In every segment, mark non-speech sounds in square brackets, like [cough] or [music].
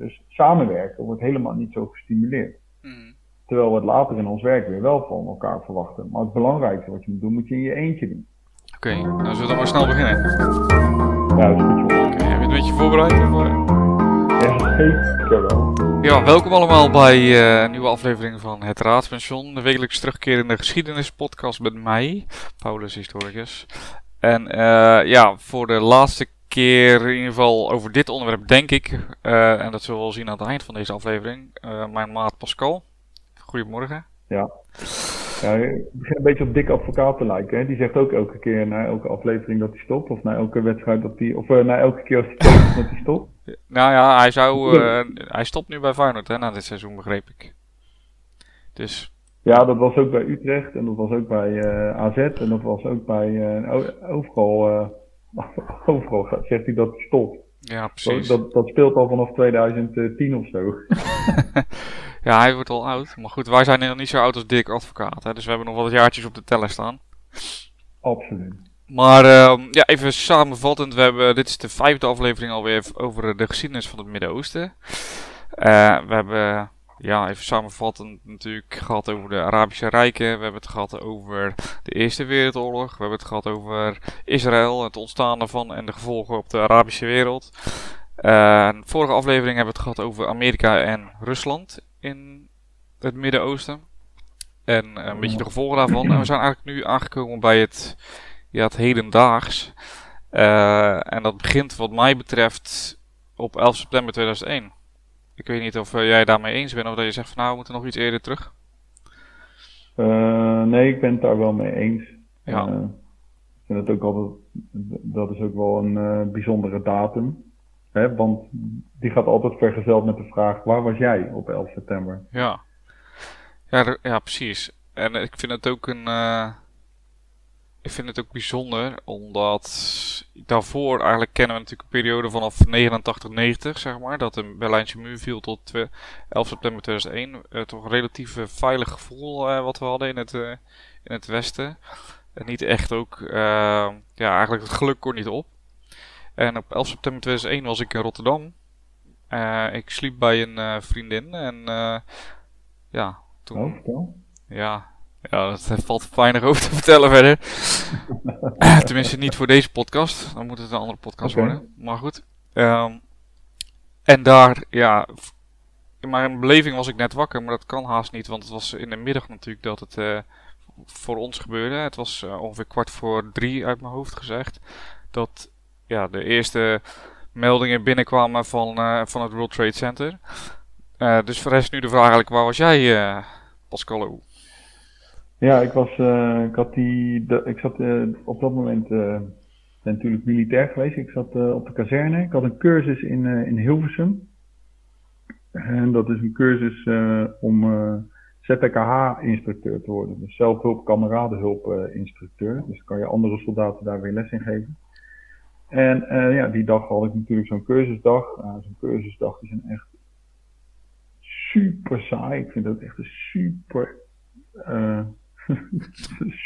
Dus samenwerken wordt helemaal niet zo gestimuleerd. Mhm. Terwijl we het later in ons werk weer wel van elkaar verwachten. Maar het belangrijkste wat je moet doen, moet je in je eentje doen. Oké, nou zullen we dan maar snel beginnen. Ja, dat is goed. Oké, heb je het een beetje voorbereid? Of, eh? Ja, zeker wel. Ja, welkom allemaal bij eh, een nieuwe aflevering van Het Raadspension. De wekelijks terugkerende geschiedenispodcast met mij, Paulus Historicus. En eh, ja, voor de laatste keer in ieder geval over dit onderwerp denk ik, eh, en dat zullen we wel zien aan het eind van deze aflevering, eh, mijn maat Pascal. Goedemorgen. Ja. ja ik begin een beetje op dikke advocaat te lijken. Hè? Die zegt ook elke keer na elke aflevering dat hij stopt. Of na elke wedstrijd dat hij. Of eh, na elke keer als hij stopt, dat hij stopt. Nou ja, hij zou, hij stopt nu bij Feyenoord hè, na dit seizoen begreep ik. Dus, Ja, dat was ook bij Utrecht. En dat was ook bij AZ. En dat was ook bij. o- overal. Overal gaat- zegt hij dat hij stopt. ja precies. Dat, dat speelt al vanaf 2010 of zo. [laughs] Ja, hij wordt al oud. Maar goed, wij zijn nog niet zo oud als Dick Advocaat. Hè, dus we hebben nog wat jaartjes op de teller staan. Absoluut. Maar ehm, ja, even samenvattend. We hebben, dit is de vijfde aflevering alweer over de geschiedenis van het Midden-Oosten. Eh, we hebben, ja, even samenvattend natuurlijk gehad over de Arabische Rijken. We hebben het gehad over de Eerste Wereldoorlog. We hebben het gehad over Israël, het ontstaan ervan en de gevolgen op de Arabische wereld. De vorige aflevering hebben we het gehad over Amerika en Rusland in het Midden-Oosten. En eh, een beetje de gevolgen daarvan. En we zijn eigenlijk nu aangekomen bij het, ja, het hedendaags. Eh, en dat begint wat mij betreft op 11 september 2001. Ik weet niet of eh, jij daarmee eens bent of dat je zegt van nou we moeten nog iets eerder terug. Eh, nee, ik ben het daar wel mee eens. Ja. Ik vind het ook altijd, dat is ook wel een bijzondere datum. Hè? Want die gaat altijd vergezeld met de vraag, waar was jij op 11 september? Ja. Ja, ja precies. En ik vind het ook een. Eh, ik vind het ook bijzonder, omdat daarvoor eigenlijk kennen we natuurlijk een periode vanaf 89, 90, zeg maar, dat de Berlijnse muur viel tot twe- 11 september 2001. Eh, toch een relatief eh, veilig gevoel eh, wat we hadden in het, eh, in het Westen. En niet echt ook, eh, ja, eigenlijk het geluk kon niet op. En op 11 september 2001 was ik in Rotterdam. Eh, ik sliep bij een eh, vriendin en eh, ja, toen... Oh. Ja, ja, dat valt weinig over te vertellen verder. [laughs] Tenminste, niet voor deze podcast. Dan moet het een andere podcast worden. Maar goed. Ehm, en daar, ja, in mijn beleving was ik net wakker, maar dat kan haast niet, want het was in de middag natuurlijk dat het eh, voor ons gebeurde. Het was eh, ongeveer kwart voor drie uit mijn hoofd gezegd. Dat ja, de eerste meldingen binnenkwamen van, eh, van het World Trade Center. Dus voor de rest nu de vraag eigenlijk, waar was jij, Pascalo? Ja, ik was, eh, ik had die, de- ik zat eh, op dat moment, ik ben natuurlijk militair geweest. Ik zat op de kazerne. Ik had een cursus in, in Hilversum. En dat is een cursus om ZPKH-instructeur te worden. Dus zelfhulp, kameradenhulp-instructeur. dus kan je andere soldaten daar weer les in geven. En ja, die dag had ik natuurlijk zo'n cursusdag. Zo'n cursusdag is een echt super saai. Ik vind dat echt een super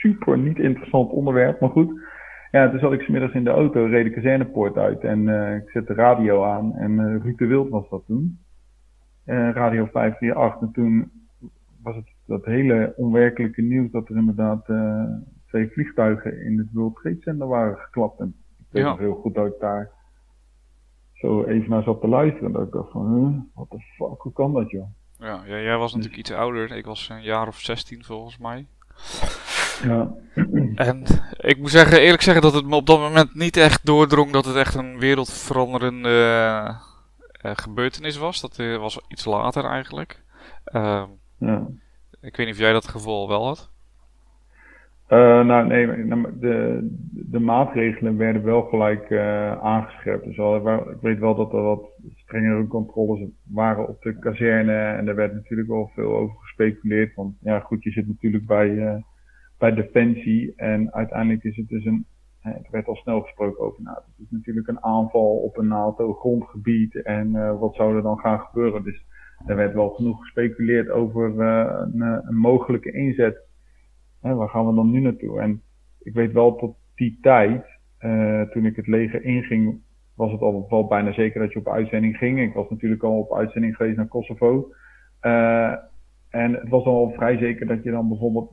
super niet interessant onderwerp, maar goed. Ja, toen zat ik middags in de auto, reed de kazernepoort uit en eh, ik zette de radio aan. En eh Ruud de Wild was dat toen. Eh, radio 538. En toen was het dat hele onwerkelijke nieuws dat er inderdaad twee vliegtuigen in het World Trade Center waren geklapt. En ik weet Ja. nog heel goed dat ik daar zo even naar zat te luisteren. En dat ik dacht van, huh, what the fuck, hoe kan dat joh? Ja, ja, jij was natuurlijk iets ouder. Ik was een jaar of 16 volgens mij. Ja, En ik moet zeggen, eerlijk zeggen dat het me op dat moment niet echt doordrong dat het echt een wereldveranderende eh, eh, gebeurtenis was. Dat eh, was iets later eigenlijk. Ehm, ja. ik weet niet of jij dat gevoel wel had. Nou, nee, nou, de, de maatregelen werden wel gelijk aangescherpt. Dus al, ik weet wel dat er wat strengere controles waren op de kazerne. En daar werd natuurlijk wel veel over gespeculeerd. Want ja, goed, je zit natuurlijk bij, eh, bij Defensie. En uiteindelijk is het dus een. eh, Er werd al snel gesproken over NATO. Het is natuurlijk een aanval op een NATO-grondgebied. En eh, wat zou er dan gaan gebeuren? Dus er werd wel genoeg gespeculeerd over een, een mogelijke inzet waar gaan we dan nu naartoe? En ik weet wel tot die tijd, toen ik het leger inging, was het al wel bijna zeker dat je op uitzending ging. Ik was natuurlijk al op uitzending geweest naar Kosovo. En het was al vrij zeker dat je dan bijvoorbeeld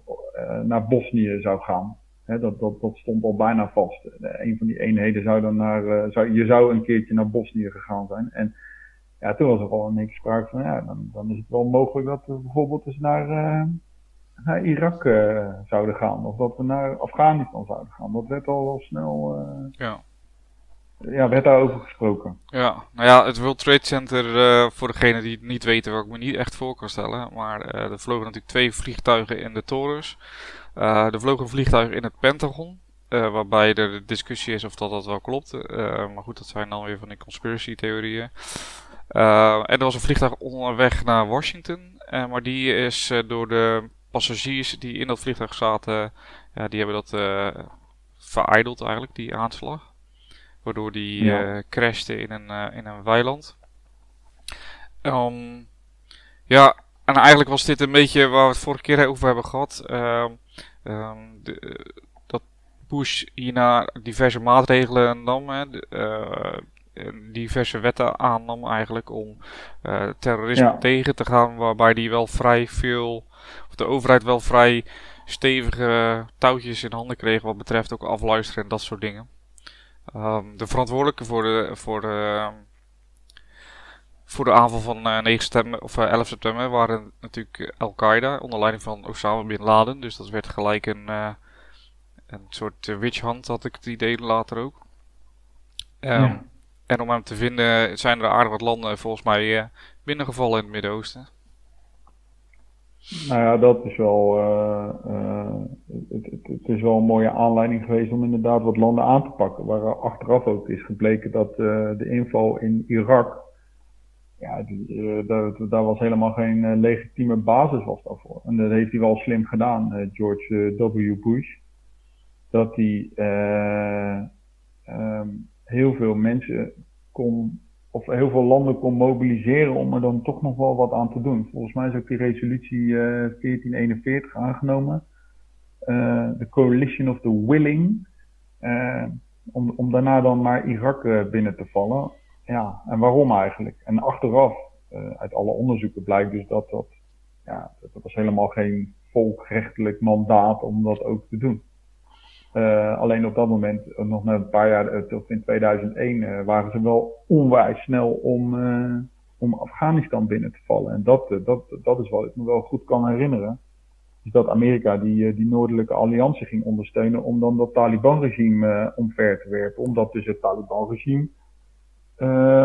naar Bosnië zou gaan. dat, dat, dat stond al bijna vast. een van die eenheden zou dan naar, zou, je zou een keertje naar Bosnië gegaan zijn. En ja, toen was er al een keer sprake van, ja, dan, dan is het wel mogelijk dat we bijvoorbeeld eens naar, naar Irak zouden gaan. Of dat we naar Afghanistan zouden gaan. Dat werd al wel snel. Ja. Ja, werd daarover gesproken. Ja, nou ja, het World Trade Center, uh, voor degenen die het niet weten, waar ik me niet echt voor kan stellen. Maar er vlogen natuurlijk twee vliegtuigen in de torens. er vlogen een vliegtuig in het Pentagon. waarbij er de discussie is of dat, dat wel klopt. maar goed, dat zijn dan weer van die conspiracy theorieën. en er was een vliegtuig onderweg naar Washington. maar die is door de passagiers die in dat vliegtuig zaten, ja, die hebben dat verijdeld eigenlijk, die aanslag. Waardoor die ja. uh, crashte in een, uh, in een weiland. Um, ja, en eigenlijk was dit een beetje waar we het vorige keer over hebben gehad. Um, um, de, dat Bush hierna diverse maatregelen nam. Hè, de, diverse wetten aannam eigenlijk om terrorisme ja. tegen te gaan. Waarbij die wel vrij veel de overheid wel vrij stevige touwtjes in handen kreeg wat betreft ook afluisteren en dat soort dingen. Um, de verantwoordelijke voor de, voor de, voor de aanval van uh, 9 september, of uh, 11 september waren natuurlijk Al-Qaeda onder leiding van Osama Bin Laden. Dus dat werd gelijk een, uh, een soort witch hunt, had ik het idee later ook. Um, ja. En om hem te vinden zijn er aardig wat landen volgens mij binnengevallen in het Midden-Oosten. Nou ja, dat is wel, uh, uh, het, het, is wel een mooie aanleiding geweest om inderdaad wat landen aan te pakken. Waar achteraf ook is gebleken dat uh, de inval in Irak, ja, daar, was helemaal geen legitieme basis was daarvoor. En dat heeft hij wel slim gedaan, George W. Bush. Dat hij um, heel veel mensen kon of heel veel landen kon mobiliseren om er dan toch nog wel wat aan te doen. Volgens mij is ook die resolutie uh, eh, 1441 aangenomen. Uh, de Coalition of the Willing. Uh, om, om daarna dan naar Irak binnen te vallen. Ja, en waarom eigenlijk? En achteraf, uit alle onderzoeken blijkt dus dat dat, ja, dat was helemaal geen volkrechtelijk mandaat om dat ook te doen. Uh, alleen op dat moment, eh, nog na een paar jaar, tot in 2001, uh, waren ze wel onwijs snel om, uh, om Afghanistan binnen te vallen. En dat, dat, dat is wat ik me wel goed kan herinneren. Is dat Amerika die, die noordelijke alliantie ging ondersteunen om dan dat Taliban-regime omver te werpen. Omdat dus het Taliban-regime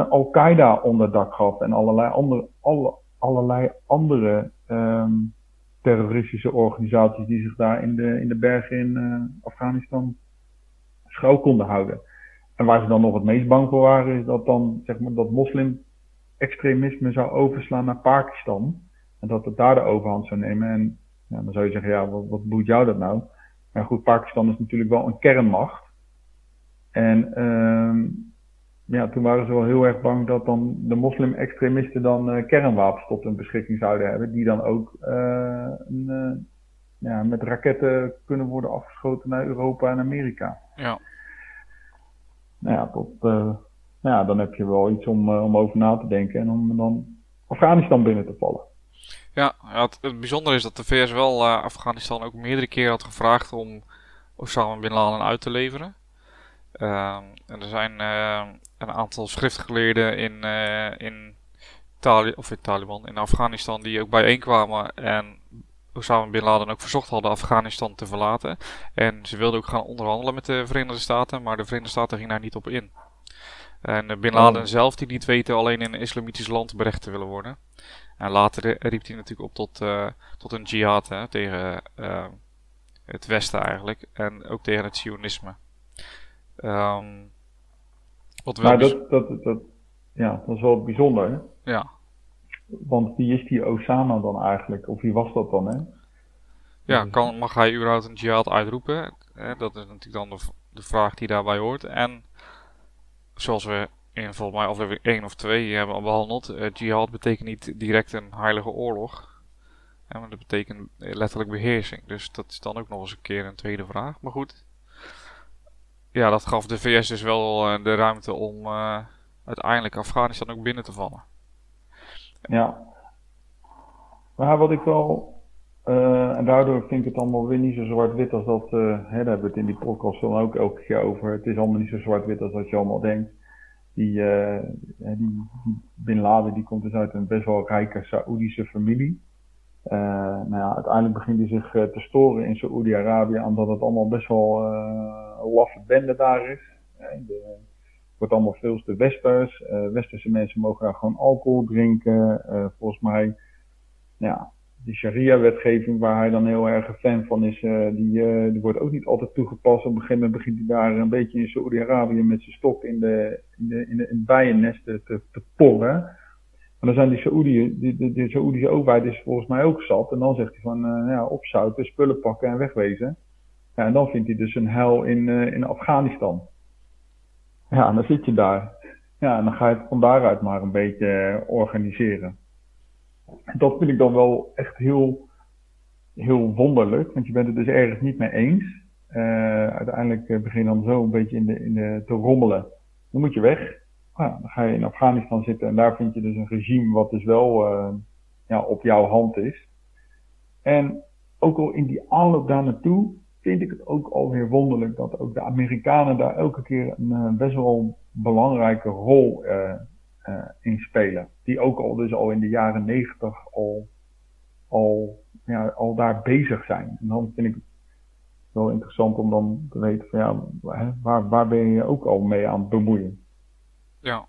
Al-Qaeda onder dak gaf en allerlei andere, alle, allerlei andere um, terroristische organisaties die zich daar in de, in de bergen in uh, Afghanistan schuil konden houden. En waar ze dan nog het meest bang voor waren, is dat dan zeg maar, dat moslim-extremisme zou overslaan naar Pakistan. En dat het daar de overhand zou nemen. En ja, dan zou je zeggen, ja, wat, wat boeit jou dat nou? Maar goed, Pakistan is natuurlijk wel een kernmacht. En uh, ja, toen waren ze wel heel erg bang dat dan de moslim-extremisten dan uh, kernwapens tot hun beschikking zouden hebben, die dan ook uh, een, uh, ja, met raketten kunnen worden afgeschoten naar Europa en Amerika. Ja. Nou ja, tot, nou ja, dan heb je wel iets om, om over na te denken en om dan Afghanistan binnen te vallen. Ja, het, het bijzondere is dat de VS wel Afghanistan ook meerdere keren had gevraagd om Osama Bin Laden uit te leveren. Uh, en er zijn uh, een aantal schriftgeleerden in, uh, in, Tali of in Taliban, in Afghanistan, die ook bijeenkwamen en Osama Bin Laden ook verzocht hadden Afghanistan te verlaten. En ze wilden ook gaan onderhandelen met de Verenigde Staten, maar de Verenigde Staten gingen daar niet op in. En Bin Laden oh. zelf, die niet weten alleen in een islamitisch land berecht te willen worden. En later riep hij natuurlijk op tot, uh, tot een jihad hè, tegen uh, het Westen eigenlijk. En ook tegen het Sionisme. Um, wat wel maar dat, dat, dat, ja, dat is wel bijzonder. Hè? Ja. Want wie is die Osama dan eigenlijk? Of wie was dat dan? Hè? Ja, kan, mag hij überhaupt een jihad uitroepen? Dat is natuurlijk dan de, de vraag die daarbij hoort. En zoals we in volgens mij aflevering 1 of 2 hebben al behandeld, uh, jihad betekent niet direct een heilige oorlog. Maar dat betekent letterlijk beheersing. Dus dat is dan ook nog eens een keer een tweede vraag. Maar goed, ja, dat gaf de VS dus wel de ruimte om uiteindelijk Afghanistan ook binnen te vallen. Ja. Maar wat ik wel en daardoor vind ik het allemaal weer niet zo zwart-wit als dat. hè, daar hebben we het in die podcast dan ook elke keer over. Het is allemaal niet zo zwart-wit als dat je allemaal denkt. Die, die, die, Bin Laden die komt dus uit een best wel rijke Saoedische familie. Uh, nou ja, uiteindelijk begint hij zich uh, te storen in Saoedi-Arabië, omdat het allemaal best wel een laffe bende daar is. De, wordt allemaal veel te westers. westerse mensen mogen daar gewoon alcohol drinken. volgens mij, ja, die sharia-wetgeving waar hij dan heel erg een fan van is, die, wordt ook niet altijd toegepast. Op een gegeven moment begint hij daar een beetje in Saoedi-Arabië met zijn stok in de, in de, in de, in te, te porren. En dan zijn die Saoediën, die, de Saoedische overheid is volgens mij ook zat. En dan zegt hij van, uh, ja, opzouten, spullen pakken en wegwezen. Ja, en dan vindt hij dus een hel in, in Afghanistan. Ja, en dan zit je daar. Ja, en dan ga je het van daaruit maar een beetje organiseren dat vind ik dan wel echt heel, heel wonderlijk, want je bent het dus ergens niet mee eens. Uiteindelijk eh, begin je dan zo een beetje in de, in de, te rommelen. Dan moet je weg. Nou, dan ga je in Afghanistan zitten en daar vind je dus een regime wat dus wel uh, ja, op jouw hand is. En ook al in die aanloop daar naartoe vind ik het ook alweer wonderlijk dat ook de Amerikanen daar elke keer een best wel belangrijke rol uh, in spelen. Die ook al dus al in de jaren negentig al, al, ja, al daar bezig zijn. En dan vind ik het wel interessant om dan te weten van ja, waar, waar ben je ook al mee aan het bemoeien? Ja.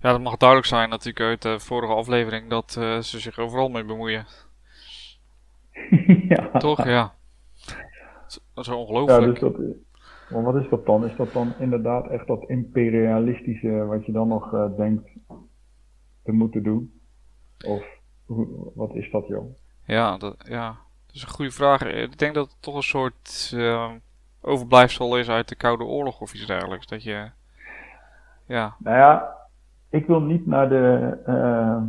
Ja, dat mag duidelijk zijn natuurlijk uit de vorige aflevering dat uh, ze zich overal mee bemoeien. [laughs] ja. Toch? Ja. Dat is ongelooflijk. Ja, dus dat, maar wat is dat dan? Is dat dan inderdaad echt dat imperialistische wat je dan nog uh, denkt te moeten doen? Of wat is dat, joh? Ja, dat, ja, dat is een goede vraag. Ik denk dat het toch een soort uh, overblijfsel is uit de Koude Oorlog of iets dergelijks. Dat je, ja. Nou ja, ik wil niet naar de. Uh,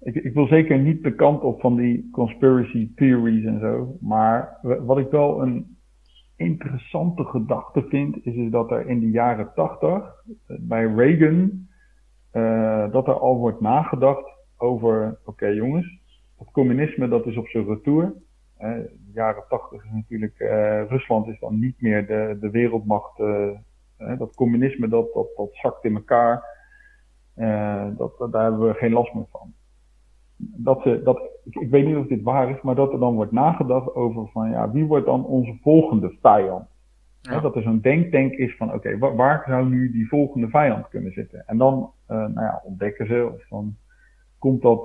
ik, ik, wil zeker niet de kant op van die conspiracy theories en zo. Maar wat ik wel een interessante gedachte vind, is, is dat er in de jaren 80 eh, bij Reagan, uh, dat er al wordt nagedacht over, oké jongens, het communisme dat is op zijn retour. Uh, de jaren 80 is natuurlijk, Rusland is dan niet meer de, de wereldmacht. Dat communisme dat, dat, dat zakt in elkaar. dat, dat, daar hebben we geen last meer van dat ze, dat, ik, ik, weet niet of dit waar is, maar dat er dan wordt nagedacht over van ja, wie wordt dan onze volgende vijand? dat er zo'n denktank is van oké, okay, waar, zou nu die volgende vijand kunnen zitten? En dan uh, nou ja, ontdekken ze, of dan komt dat,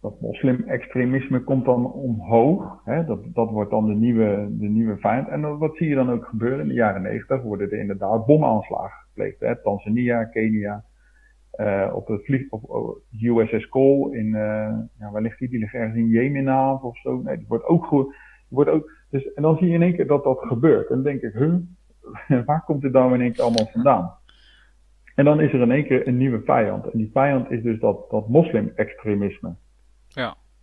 dat moslim-extremisme komt dan omhoog. Hè? Dat, dat wordt dan de nieuwe, de nieuwe vijand. En wat zie je dan ook gebeuren? In de jaren negentig worden er inderdaad bomaanslagen gepleegd. Hè? Tanzania, Kenia, uh, op het vlieg, op, USS Cole in, uh, ja, waar ligt die? Die ligt ergens in Jemen of zo. Nee, die wordt ook goed. Wordt ook, dus, en dan zie je in één keer dat dat gebeurt. En dan denk ik, huh, [laughs] waar komt dit dan in één keer allemaal vandaan? En dan is er in één keer een nieuwe vijand. En die vijand is dus dat, dat moslim-extremisme.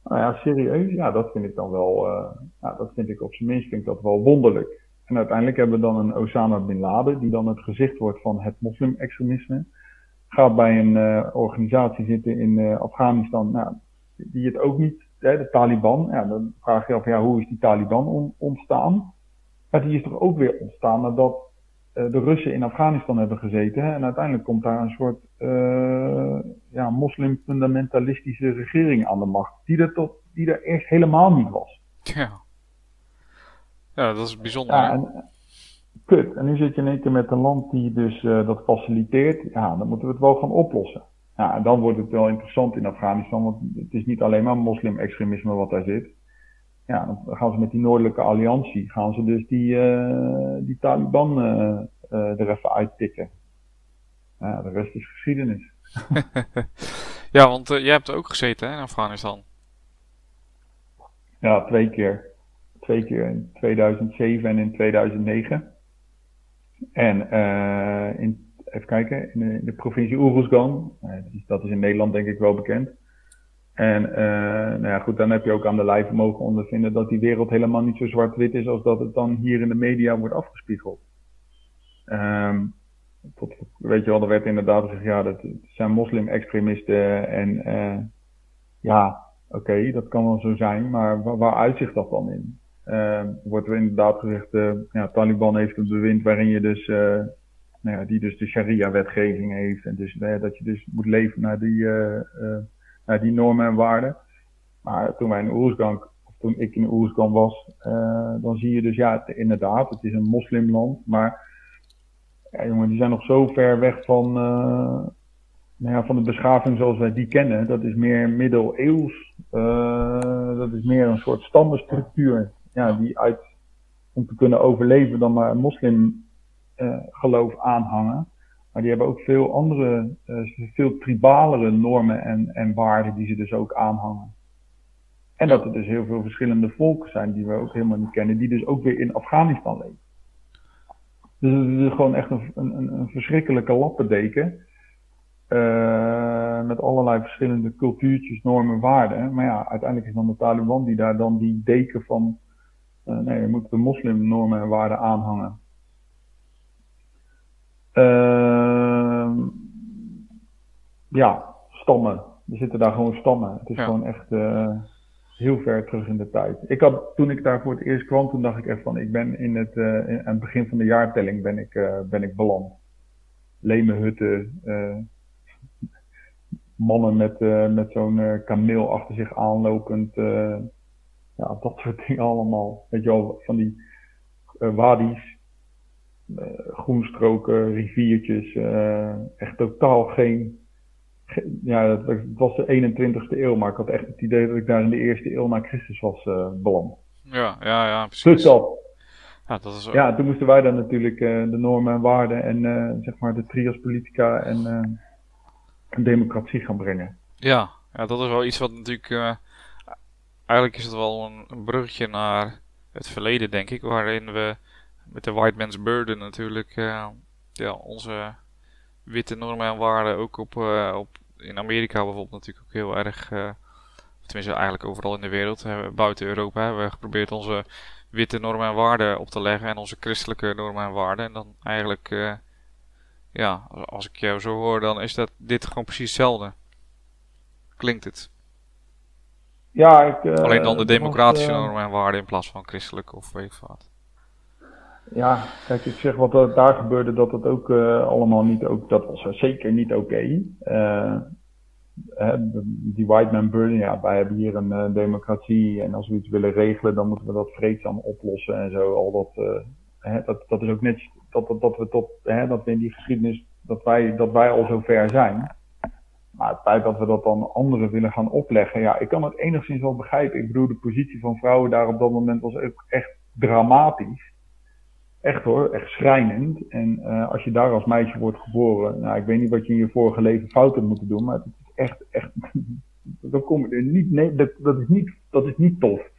Nou ja, serieus, ja, dat vind ik dan wel, uh, ja, dat vind ik op zijn minst vind ik dat wel wonderlijk. En uiteindelijk hebben we dan een Osama Bin Laden, die dan het gezicht wordt van het moslim-extremisme gaat bij een uh, organisatie zitten in uh, Afghanistan, nou, die het ook niet, hè, de Taliban, ja, dan vraag je af, ja, hoe is die Taliban on ontstaan? Ja, die is toch ook weer ontstaan nadat de Russen in Afghanistan hebben gezeten. Hè, en uiteindelijk komt daar een soort ja, moslimfundamentalistische regering aan de macht, die er, tot, die er eerst helemaal niet was. Ja, ja dat is bijzonder. Ja, en, kut. En nu zit je in één keer met een land die dus uh, dat faciliteert. Ja, dan moeten we het wel gaan oplossen. Ja, en dan wordt het wel interessant in Afghanistan, want het is niet alleen maar moslim-extremisme wat daar zit. Ja, dan gaan ze met die noordelijke alliantie, gaan ze dus die, uh, die Taliban uh, er even uittikken. Ja, de rest is geschiedenis. [laughs] ja, want jij hebt ook gezeten hè, in Afghanistan. Ja, twee keer. Twee keer in 2007 en in 2009. En in, even kijken, in de, in de provincie Uruzgan, uh, dat is in Nederland denk ik wel bekend. En nou ja, goed, dan heb je ook aan de lijve mogen ondervinden dat die wereld helemaal niet zo zwart-wit is als dat het dan hier in de media wordt afgespiegeld. Ehm, tot, weet je wel, er werd inderdaad gezegd, ja, dat zijn moslim-extremisten en uh, ja, oké, dat kan wel zo zijn, maar waar, waar uitzicht dat dan in? Uh, wordt er inderdaad gezegd, uh, ja, Taliban heeft een bewind waarin je dus, uh, nou ja, die dus de sharia-wetgeving heeft. En dus dat je dus moet leven naar die, naar die normen en waarden. Maar toen wij in Oeruzgan, of toen ik in Oeruzgan was, dan zie je dus, ja, inderdaad, het is een moslimland, maar ja, jongen, die zijn nog zo ver weg van, nou ja, van de beschaving zoals wij die kennen. Dat is meer middeleeuws. dat is meer een soort stammenstructuur ja, die uit, om te kunnen overleven, dan maar een moslimgeloof uh, aanhangen. Maar die hebben ook veel andere, veel tribalere normen en, en waarden die ze dus ook aanhangen. En dat er dus heel veel verschillende volken zijn die we ook helemaal niet kennen, die dus ook weer in Afghanistan leven. Dus het is gewoon echt een, een, een verschrikkelijke lappendeken. Uh, met allerlei verschillende cultuurtjes, normen, waarden. Maar ja, uiteindelijk is dan de Taliban die daar dan die deken van uh, nee, je moet de moslimnormen en waarden aanhangen. Uh, ja, stammen. Er zitten daar gewoon stammen. Het is gewoon echt uh, heel ver terug in de tijd. Ik had, toen ik daar voor het eerst kwam, toen dacht ik echt van, ik ben in het, in, aan het begin van de jaartelling ben ik, ben ik beland. Leme hutten, mannen met, met zo'n kameel achter zich aanlopend, ja, dat soort dingen allemaal. Weet je wel, van die wadi's, groenstroken, riviertjes, echt totaal geen. [laughs] ja, het was de 21ste eeuw, maar ik had echt het idee dat ik daar in de eerste eeuw na Christus was beland. Ja, ja, ja, precies. Dus dat. Ja, dat is ook... ja, toen moesten wij dan natuurlijk de normen en waarden en zeg maar de trias politica en, democratie gaan brengen. Ja, ja, dat is wel iets wat natuurlijk eigenlijk is het wel een, een bruggetje naar het verleden, denk ik. Waarin we met de White Man's Burden natuurlijk ja, onze witte normen en waarden ook op, uh, op in Amerika bijvoorbeeld natuurlijk ook heel erg, uh, tenminste eigenlijk overal in de wereld, buiten Europa, hebben we geprobeerd onze witte normen en waarden op te leggen en onze christelijke normen en waarden. En dan eigenlijk, ja, als ik jou zo hoor, dan is dat dit gewoon precies hetzelfde. Klinkt het? Ja, ik, uh, Alleen dan de democratische normen en waarden in plaats van christelijk of weet ik wat. Ja, kijk, ik zeg wat er daar gebeurde, dat het ook uh, allemaal niet, ook, dat was zeker niet oké. Okay. die white man burden, ja, wij hebben hier een democratie en als we iets willen regelen, dan moeten we dat vreedzaam oplossen en zo. Al dat, hè, dat, dat is ook net dat, dat, dat we tot, hè, dat we in die geschiedenis, dat wij, dat wij al zo ver zijn. Maar het feit dat we dat dan anderen willen gaan opleggen, ja, ik kan het enigszins wel begrijpen. Ik bedoel, de positie van vrouwen daar op dat moment was ook echt dramatisch. Echt hoor, echt schrijnend. En uh, als je daar als meisje wordt geboren, nou, ik weet niet wat je in je vorige leven fout hebt moeten doen, maar het is echt, echt, [laughs] dan kom je er niet, nee, dat, dat, is niet, dat is niet tof.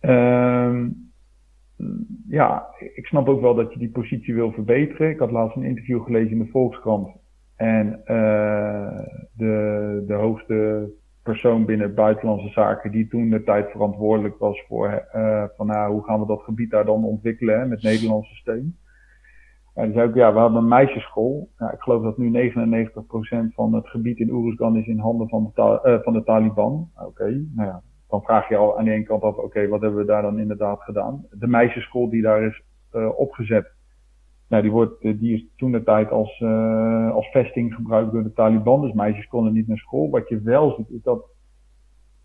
Uh, ja, ik snap ook wel dat je die positie wil verbeteren. Ik had laatst een interview gelezen in de Volkskrant en uh, de, de hoogste persoon binnen buitenlandse zaken, die toen de tijd verantwoordelijk was voor uh, van nou, hoe gaan we dat gebied daar dan ontwikkelen met Nederlandse steun. En zei ook, ja, we hadden een meisjesschool. Ik geloof dat nu 99% van het gebied in Oeruzgan is in handen van de, uh, van de Taliban. Oké, nou ja, dan vraag je al aan de ene kant af, oké, wat hebben we daar dan inderdaad gedaan? De meisjesschool die daar is uh, opgezet, nou, die, wordt, eh, die is toen de tijd als, uh, als vesting gebruikt door de Taliban. Dus meisjes konden niet naar school. Wat je wel ziet, is dat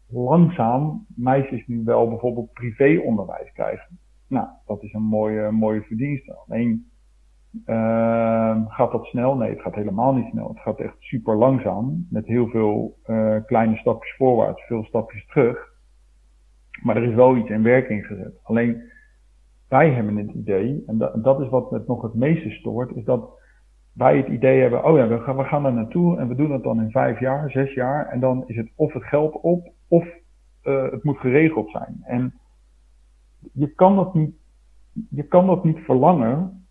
langzaam meisjes nu wel bijvoorbeeld privéonderwijs krijgen. Nou, dat is een mooie, mooie verdienste. Alleen uh, gaat dat snel? Nee, het gaat helemaal niet snel. Het gaat echt super langzaam. Met heel veel uh, kleine stapjes voorwaarts, veel stapjes terug. Maar er is wel iets in werking gezet. Alleen wij hebben het idee, en dat, is wat het nog het meeste stoort, is dat wij het idee hebben, oh ja, we gaan, we gaan daar naartoe en we doen het dan in vijf jaar, zes jaar, en dan is het of het geld op, of uh, het moet geregeld zijn. En je kan dat niet, je kan dat niet verlangen,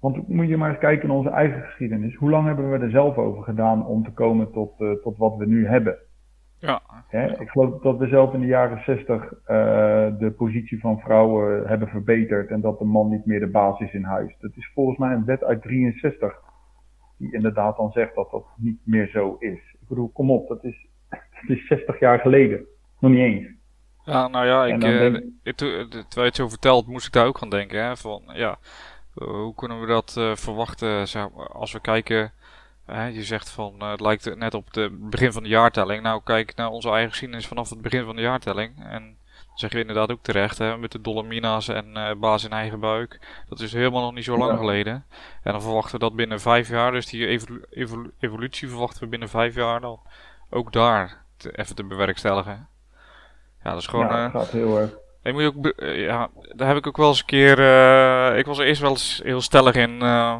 want moet je maar eens kijken in onze eigen geschiedenis. Hoe lang hebben we er zelf over gedaan om te komen tot, uh, tot wat we nu hebben? Ja. ik geloof dat we zelf in de jaren 60 uh, de positie van vrouwen hebben verbeterd en dat de man niet meer de baas is in huis. Dat is volgens mij een wet uit 63 die inderdaad dan zegt dat dat niet meer zo is. Ik bedoel, kom op, dat is, [laughs] dat is 60 jaar geleden. Nog niet eens. Ja, nou ja, ik, uh, ik, terwijl je het zo vertelt, moest ik daar ook gaan denken. Hè, van, ja, hoe kunnen we dat uh, verwachten zeg maar, als we kijken je zegt van uh, het lijkt net op het begin van de jaartelling. Nou, kijk naar onze eigen geschiedenis vanaf het begin van de jaartelling. En zeg je inderdaad ook terecht, hè, met de Dolomina's en uh, baas in eigen buik. Dat is helemaal nog niet zo lang geleden. En dan verwachten we dat binnen vijf jaar, dus die evolu evolu evolutie verwachten we binnen vijf jaar dan ook daar te, even te bewerkstelligen. Ja, dat is gewoon. Ja, dat gaat heel erg. Je moet ook, ja, daar heb ik ook wel eens een keer. ik was er eerst wel eens heel stellig in eh, eh,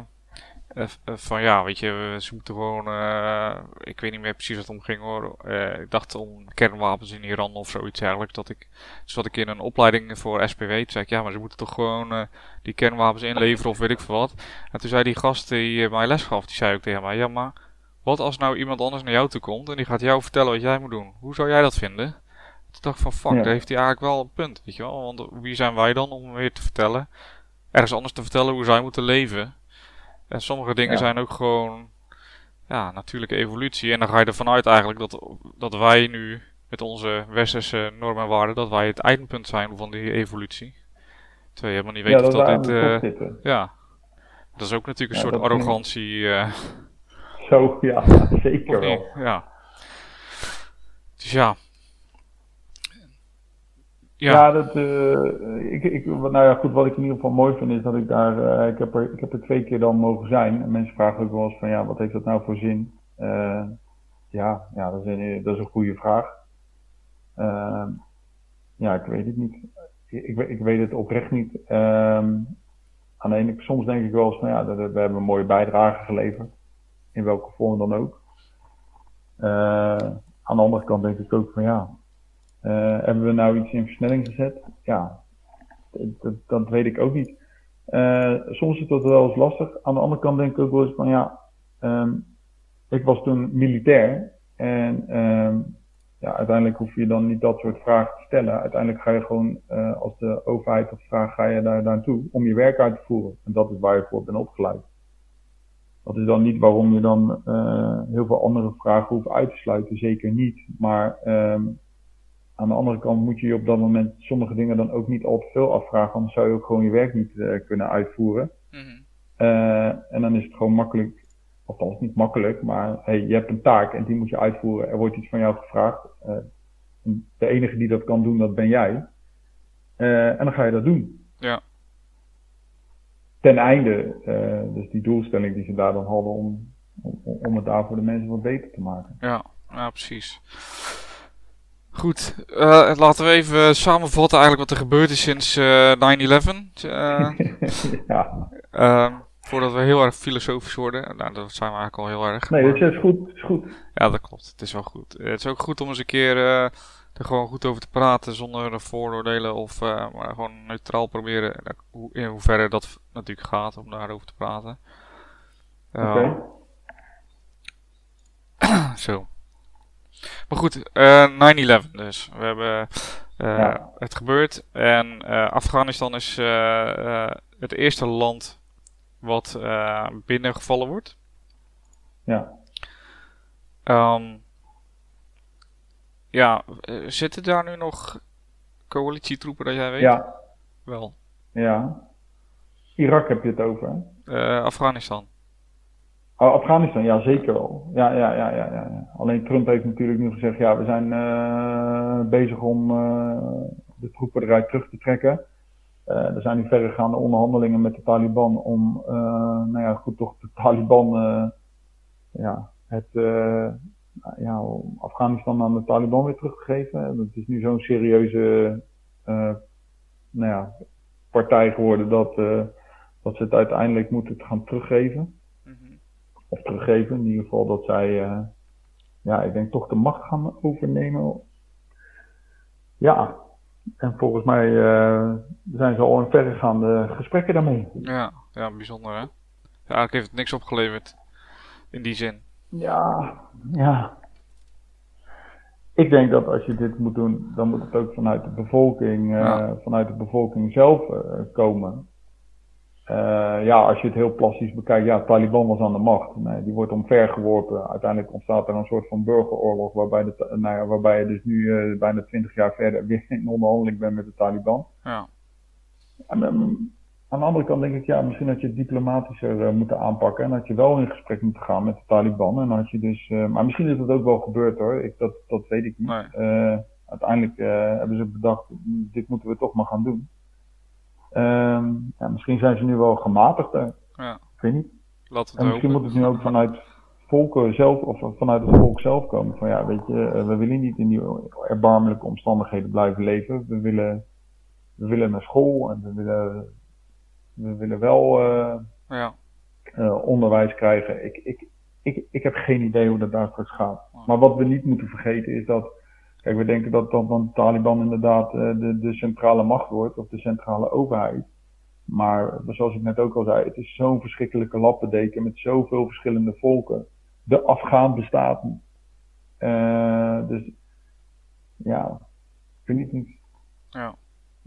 van ja, weet je, ze moeten gewoon. Uh, ik weet niet meer precies wat het om ging hoor. Uh, ik dacht om kernwapens in Iran of zoiets eigenlijk. Dat ik, dus zat ik in een opleiding voor SPW. Toen zei ik ja, maar ze moeten toch gewoon die kernwapens inleveren of weet ik veel wat. En toen zei die gast die mij les gaf, die zei ook tegen mij: ja, maar wat als nou iemand anders naar jou toe komt en die gaat jou vertellen wat jij moet doen? Hoe zou jij dat vinden? Toen dacht ik van fuck, daar heeft hij eigenlijk wel een punt, weet je wel. Want wie zijn wij dan om weer te vertellen, ergens anders te vertellen hoe zij moeten leven? En sommige dingen zijn ook gewoon ja, natuurlijke evolutie. En dan ga je ervan uit eigenlijk dat, dat wij nu met onze westerse normen en waarden, dat wij het eindpunt zijn van die evolutie. Terwijl je helemaal niet weet ja, of dat dit... Uh, ja, dat is ook natuurlijk een soort arrogantie. Uh, Zo, ja, [laughs] zeker wel. Ja. Dus ja, ja, dat, uh, ik, ik, nou ja, goed, wat ik in ieder geval mooi vind is dat ik daar, uh, ik, heb er, ik heb er twee keer dan mogen zijn. En mensen vragen ook wel eens van, ja, wat heeft dat nou voor zin? Uh, ja, ja dat, is een, dat is een goede vraag. ja, ik weet het niet. Ik, ik weet het oprecht niet. Um, aan de ene soms denk ik wel eens van, ja, dat, we hebben een mooie bijdrage geleverd. In welke vorm dan ook. aan de andere kant denk ik ook van, ja, uh, hebben we nou iets in versnelling gezet? Ja, dat, dat weet ik ook niet. Uh, soms is dat wel eens lastig. Aan de andere kant denk ik ook wel eens van ja, um, ik was toen militair en um, ja, uiteindelijk hoef je dan niet dat soort vragen te stellen. Uiteindelijk ga je gewoon uh, als de overheid of vraagt, ga je daar naartoe om je werk uit te voeren. En dat is waar je voor bent opgeleid. Dat is dan niet waarom je dan heel veel andere vragen hoeft uit te sluiten, zeker niet. Maar um, aan de andere kant moet je je op dat moment sommige dingen dan ook niet al te veel afvragen, anders zou je ook gewoon je werk niet uh, kunnen uitvoeren. Mm -hmm. uh, en dan is het gewoon makkelijk, althans niet makkelijk, maar hey, je hebt een taak en die moet je uitvoeren. Er wordt iets van jou gevraagd. Uh, de enige die dat kan doen, dat ben jij. en dan ga je dat doen. Ja. Ten einde, dus die doelstelling die ze daar dan hadden om, om, om het daar voor de mensen wat beter te maken. Ja, ja precies. Goed, uh, laten we even samenvatten eigenlijk wat er gebeurd is sinds uh, 9-11. Uh, ja. Uh, voordat we heel erg filosofisch worden. Nou, dat zijn we eigenlijk al heel erg. Nee, dat is goed. is goed. Ja, dat klopt. Het is wel goed. Het is ook goed om eens een keer er gewoon goed over te praten zonder vooroordelen. Of maar gewoon neutraal proberen. In hoeverre dat natuurlijk gaat om daarover te praten. Oké. Okay. [clears throat] Zo. Maar goed, uh, 9-11 dus. We hebben uh, ja. het gebeurd. En uh, Afghanistan is het eerste land wat binnengevallen wordt. Ja. Um, ja, zitten daar nu nog coalitietroepen dat jij weet? Ja. Wel. Ja. Irak heb je het over, Afghanistan. Oh, Afghanistan, ja, zeker wel. Ja, ja, ja, ja, ja. Alleen Trump heeft natuurlijk nu gezegd, ja, we zijn uh, bezig om uh, de troepen eruit terug te trekken. Uh, er zijn nu verregaande onderhandelingen met de Taliban om, nou ja, goed, toch de Taliban, ja, het, ja, Afghanistan aan de Taliban weer terug te geven. Het is nu zo'n serieuze, nou ja, partij geworden dat, dat ze het uiteindelijk moeten gaan teruggeven of teruggeven. In ieder geval dat zij, uh, ja, ik denk toch de macht gaan overnemen. Ja, en volgens mij uh, zijn ze al in verregaande gesprekken daarmee. Ja, ja bijzonder hè. Ja, eigenlijk heeft het niks opgeleverd. In die zin. Ja, ja. ik denk dat als je dit moet doen, dan moet het ook vanuit de bevolking, uh, vanuit de bevolking zelf uh, komen. Uh, ja, als je het heel plastisch bekijkt, ja, Taliban was aan de macht. Nee, die wordt omvergeworpen. Uiteindelijk ontstaat er een soort van burgeroorlog, waarbij, de, nou ja, waarbij je dus nu bijna twintig jaar verder weer in onderhandeling bent met de Taliban. Ja. En, um, aan de andere kant denk ik, ja, misschien had je het diplomatischer uh, moeten aanpakken. En had je wel in gesprek moeten gaan met de Taliban. En had je dus, uh, maar misschien is dat ook wel gebeurd hoor. Ik, dat, dat weet ik niet. Nee. Uh, uiteindelijk hebben ze bedacht, dit moeten we toch maar gaan doen. Ehm, ja, misschien zijn ze nu wel gematigder. Ja. Ik weet niet. We en misschien moet het nu ook vanuit volken zelf, of vanuit het volk zelf komen. Van ja, weet je, we willen niet in die erbarmelijke omstandigheden blijven leven. We willen, we willen naar school en we willen we willen wel uh, ja. uh, onderwijs krijgen. Ik, ik, ik, ik heb geen idee hoe dat daar straks gaat. Maar wat we niet moeten vergeten is dat. Kijk, we denken dat, dan de Taliban inderdaad uh, de, de centrale macht wordt, of de centrale overheid. Maar zoals ik net ook al zei, het is zo'n verschrikkelijke lappendeken met zoveel verschillende volken. De Afghaan bestaat niet. dus ja, ik weet niet. Ja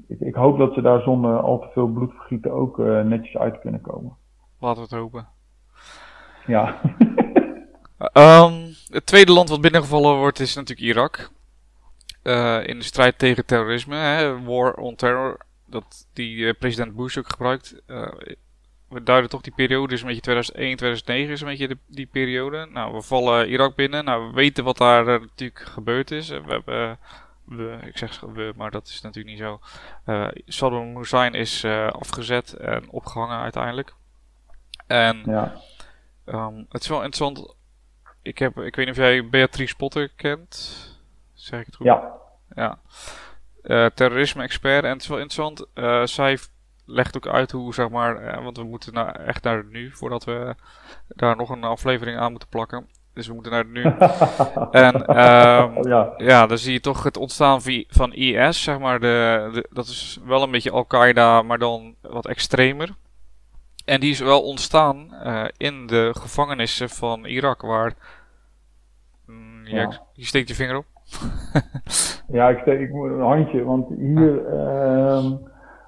ik, ik, hoop dat ze daar zonder al te veel bloedvergieten ook uh, netjes uit kunnen komen. Laten we het hopen. Ja. um, [laughs] het tweede land wat binnengevallen wordt is natuurlijk Irak. Uh, in de strijd tegen terrorisme, hè, War on Terror, dat die uh, president Bush ook gebruikt. we duiden toch die periode, is een beetje 2001, 2009 is een beetje de, die periode. Nou, we vallen Irak binnen. Nou, we weten wat daar natuurlijk gebeurd is. We hebben we, ik zeg we, maar dat is natuurlijk niet zo. Uh, Saddam Hussein is uh, afgezet en opgehangen uiteindelijk. En ja. um, het is wel interessant. Ik, heb, ik weet niet of jij Beatrice Potter kent. Zeg ik het goed? Ja. Ja. Uh, terrorisme-expert. En het is wel interessant. zij legt ook uit hoe, zeg maar, want we moeten nou echt naar nu, voordat we daar nog een aflevering aan moeten plakken. Dus we moeten naar het nu. [laughs] en um, ja. ja, dan zie je toch het ontstaan van IS, zeg maar. De, de dat is wel een beetje Al-Qaeda, maar dan wat extremer. En die is wel ontstaan uh, in de gevangenissen van Irak, waar... Mm, ja. Je steekt je vinger op. [laughs] ja, ik steek moet een handje, want hier... Uh,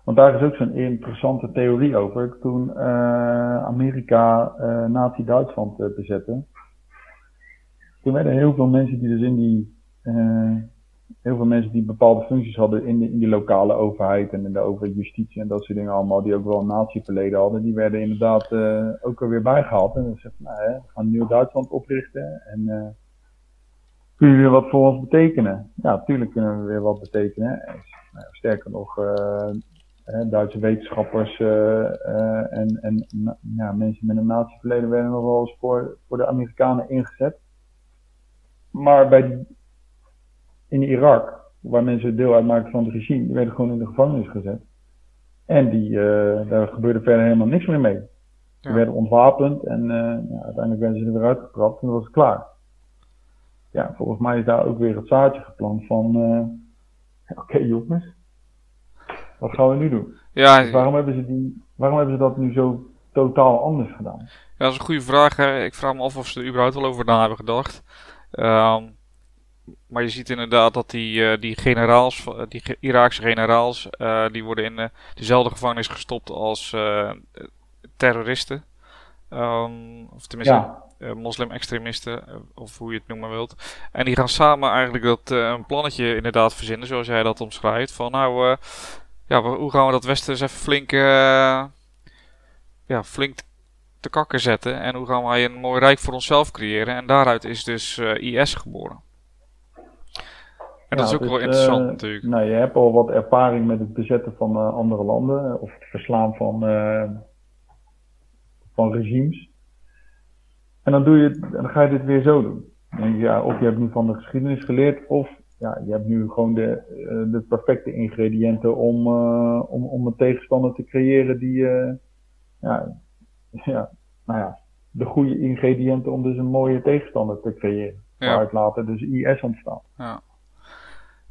want daar is ook zo'n interessante theorie over. Toen uh, Amerika uh, Nazi-Duitsland bezette toen werden heel veel mensen die dus in die, uh, heel veel mensen die bepaalde functies hadden in, de, in die lokale overheid en in de overheid justitie en dat soort dingen allemaal, die ook wel een natieverleden hadden, die werden inderdaad uh, ook alweer bijgehaald. En dan zeggen nou, hè, we gaan Nieuw Duitsland oprichten en uh, kun je weer wat voor ons betekenen? Ja, natuurlijk kunnen we weer wat betekenen. Nou, sterker nog, Duitse wetenschappers en, en ja, mensen met een natieverleden werden nog wel eens voor, voor de Amerikanen ingezet. Maar bij die, in Irak, waar mensen deel uitmaken van het regime, die werden gewoon in de gevangenis gezet. En die, uh, daar gebeurde verder helemaal niks meer mee. Ze werden ontwapend en uh, ja, uiteindelijk werden ze er weer uitgetrapt en dan was het klaar. Ja, volgens mij is daar ook weer het zaadje geplant van, uh, oké jongens, wat gaan we nu doen? Ja, dus waarom, hebben ze die, waarom hebben ze dat nu zo totaal anders gedaan? Ja, dat is een goede vraag. Ik vraag me af of ze er überhaupt wel over na hebben gedacht. Um, maar je ziet inderdaad dat die, uh, die generaals, die Iraakse generaals, uh, die worden in uh, dezelfde gevangenis gestopt als terroristen. Um, of tenminste, ja. Moslim-extremisten, of hoe je het noemen wilt. En die gaan samen eigenlijk dat, een plannetje inderdaad verzinnen, zoals jij dat omschrijft. Van nou, ja, hoe gaan we dat Westen eens even flink, ja, flink te kakken zetten. En hoe gaan wij een mooi rijk voor onszelf creëren. En daaruit is dus IS geboren. En dat is ook wel interessant uh, natuurlijk. Nou, je hebt al wat ervaring met het bezetten van uh, andere landen. Of het verslaan van, van regimes. En dan, doe je, dan ga je dit weer zo doen. En ja, of je hebt nu van de geschiedenis geleerd. Of ja, je hebt nu gewoon de, de perfecte ingrediënten om, om, om een tegenstander te creëren die, ja, [laughs] ja, nou ja, de goede ingrediënten om dus een mooie tegenstander te creëren. Ja. Waaruit later dus IS ontstaan. Ja.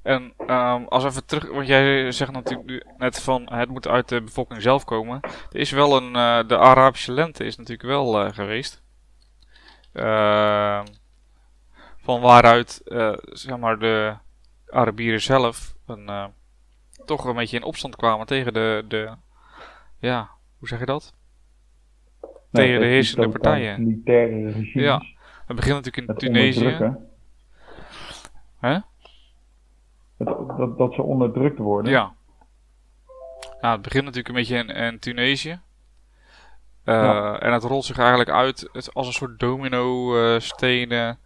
En um, als even terug, want jij zegt natuurlijk net van het moet uit de bevolking zelf komen. Er is wel een, uh, de Arabische lente is natuurlijk wel uh, geweest. Uh, van waaruit zeg maar de Arabieren zelf een, toch een beetje in opstand kwamen tegen de, de ja, hoe zeg je dat? tegen de heersende partijen. Militaire regimes. Ja, het begint natuurlijk in Tunesië. Hè? Dat, dat, dat, ze onderdrukt worden. Ja. Nou, het begint natuurlijk een beetje in, in Tunesië. Uh, En het rolt zich eigenlijk uit het, als een soort domino uh, stenen.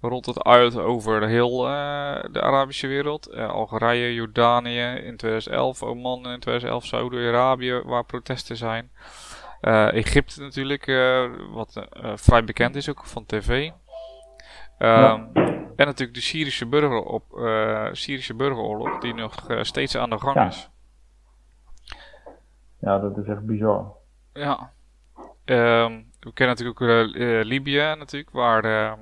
Rolt het uit over heel uh, de Arabische wereld. Algerije, Jordanië in 2011, Oman in 2011, Saudi-Arabië, waar protesten zijn. Egypte natuurlijk, wat vrij bekend is ook van tv. Ehm, en natuurlijk de Syrische, burger op, Syrische burgeroorlog, die nog steeds aan de gang is. Ja, dat is echt bizar. Ja. Um, we kennen natuurlijk ook uh, Libië natuurlijk, waar uh,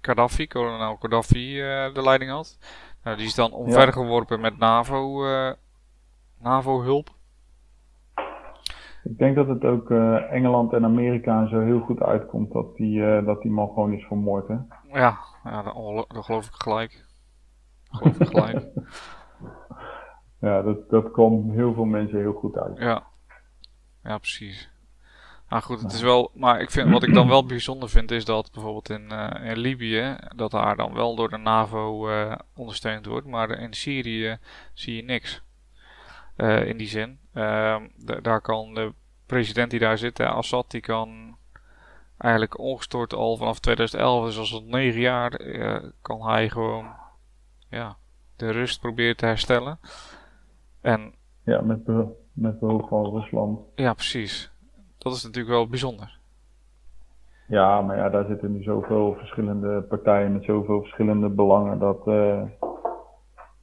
Gaddafi, kolonel Gaddafi, uh, de leiding had. Nou, die is dan omvergeworpen met NAVO, NAVO-hulp. Ik denk dat het ook Engeland en Amerika zo heel goed uitkomt dat die, dat die man gewoon is vermoord, hè? Ja, ja dat, dat geloof ik gelijk. Dat geloof ik gelijk. [laughs] ja, dat, dat komt heel veel mensen heel goed uit. Ja, ja precies. Nou goed, het is wel. Maar ik vind, wat ik dan wel [clears throat] bijzonder vind, is dat bijvoorbeeld in, uh, in Libië. dat daar dan wel door de NAVO uh, ondersteund wordt. Maar in Syrië zie je niks. Uh, in die zin. Ehm, daar kan de president die daar zit, Assad, die kan eigenlijk ongestoord al vanaf 2011, dus als het negen jaar, kan hij gewoon ja, de rust proberen te herstellen. En, ja, met, met behulp van Rusland. Ja, precies. Dat is natuurlijk wel bijzonder. Ja, maar ja, daar zitten nu zoveel verschillende partijen met zoveel verschillende belangen. Dat, uh,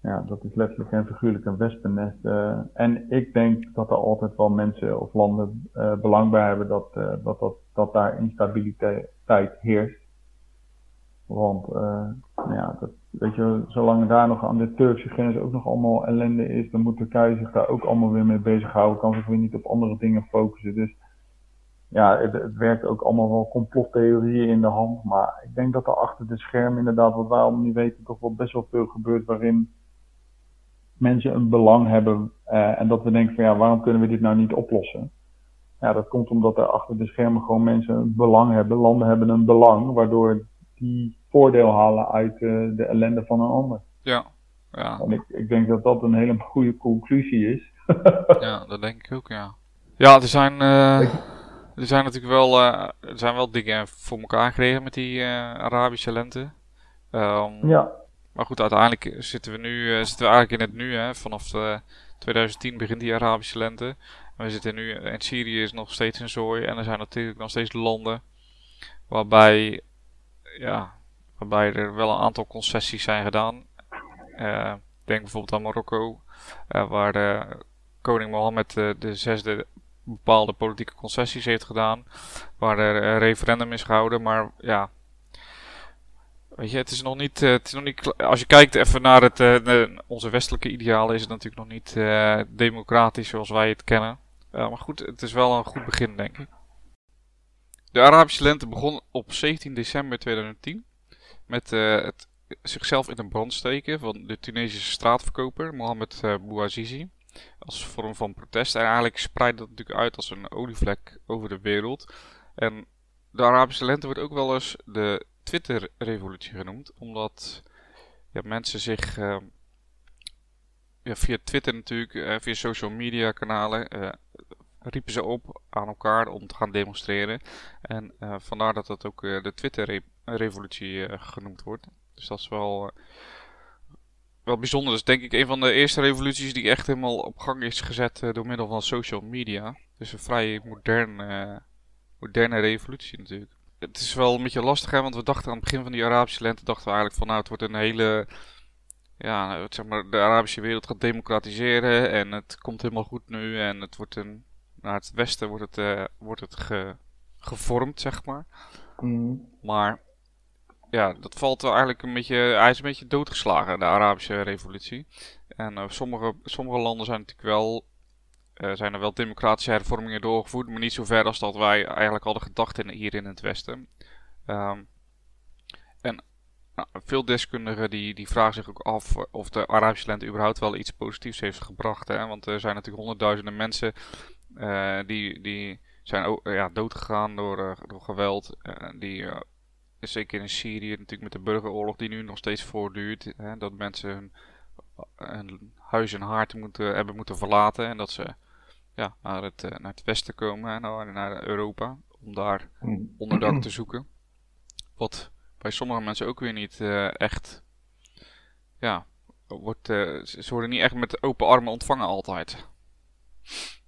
ja, dat is letterlijk en figuurlijk een wespennest. Uh, en ik denk dat er altijd wel mensen of landen uh, belang bij hebben dat, dat, dat, dat daar instabiliteit heerst. Want nou ja, dat, weet je, zolang daar nog aan de Turkse grens ook nog allemaal ellende is, dan moet Turkije zich daar ook allemaal weer mee bezighouden. Kan zich weer niet op andere dingen focussen. Dus ja, het, het, werkt ook allemaal wel complottheorieën in de hand. Maar ik denk dat er achter de schermen inderdaad, wat wij allemaal niet weten, toch wel best wel veel gebeurt waarin mensen een belang hebben. Uh, en dat we denken van ja, waarom kunnen we dit nou niet oplossen? Ja, dat komt omdat er achter de schermen gewoon mensen een belang hebben. Landen hebben een belang, waardoor die voordeel halen uit uh, de ellende van een ander. Ja, ja. En ik, ik denk dat dat een hele goede conclusie is. [laughs] ja, dat denk ik ook, ja. Ja, er zijn... Uh er zijn natuurlijk wel, uh, er zijn wel dingen voor elkaar gekregen met die uh, Arabische lente. Um, ja. Maar goed, uiteindelijk zitten we nu uh, zitten we eigenlijk in het nu. Hè. Vanaf 2010 begint die Arabische lente. En we zitten nu in Syrië is nog steeds een zooi. En er zijn natuurlijk nog steeds landen waarbij, ja, waarbij er wel een aantal concessies zijn gedaan. denk bijvoorbeeld aan Marokko, waar de koning Mohammed de zesde bepaalde politieke concessies heeft gedaan. Waar er een referendum is gehouden. Maar ja. Weet je, het is nog niet. Eh, het is nog niet als je kijkt even naar het, uh, onze westelijke idealen, is het natuurlijk nog niet democratisch zoals wij het kennen. maar goed, het is wel een goed begin, denk ik. De Arabische lente begon op 17 december 2010 met het zichzelf in de brand steken van de Tunesische straatverkoper Mohamed Bouazizi als vorm van protest. En eigenlijk spreidt dat natuurlijk uit als een olievlek over de wereld. En de Arabische lente wordt ook wel eens de Twitter-revolutie genoemd, omdat ja, mensen zich uh, ja, via Twitter natuurlijk, uh, via social media kanalen, uh, riepen ze op aan elkaar om te gaan demonstreren. En vandaar dat dat ook de Twitter-revolutie genoemd wordt. Dus dat is wel wel bijzonder. Dat is denk ik een van de eerste revoluties die echt helemaal op gang is gezet uh, door middel van social media. Dus een vrij moderne, uh, moderne revolutie natuurlijk. Het is wel een beetje lastig, hè, want we dachten aan het begin van die Arabische lente, dachten we eigenlijk van nou, het wordt een hele, ja, zeg maar, de Arabische wereld gaat democratiseren en het komt helemaal goed nu en het wordt een, naar het westen wordt het, uh, wordt het ge, gevormd, zeg maar. Mm. Maar ja, dat valt wel eigenlijk een beetje. Hij is een beetje doodgeslagen, de Arabische revolutie. En uh, sommige, sommige landen zijn natuurlijk wel. Uh, zijn er wel democratische hervormingen doorgevoerd, maar niet zo ver als dat wij eigenlijk hadden gedacht in, hier in het Westen. Um, en nou, veel deskundigen die, die vragen zich ook af of de Arabische lente überhaupt wel iets positiefs heeft gebracht. Hè? Want er zijn natuurlijk honderdduizenden mensen uh, die, die zijn ook, ja, doodgegaan door, door geweld. Die, zeker in Syrië natuurlijk met de burgeroorlog die nu nog steeds voortduurt. Hè? Dat mensen hun, hun huis en haard moeten, hebben moeten verlaten. En dat ze ja, naar, het, naar het westen komen, naar, naar Europa. Om daar hmm. onderdak [clears throat] te zoeken. Wat bij sommige mensen ook weer niet uh, echt. Ja, wordt, uh, ze worden niet echt met open armen ontvangen altijd. [laughs]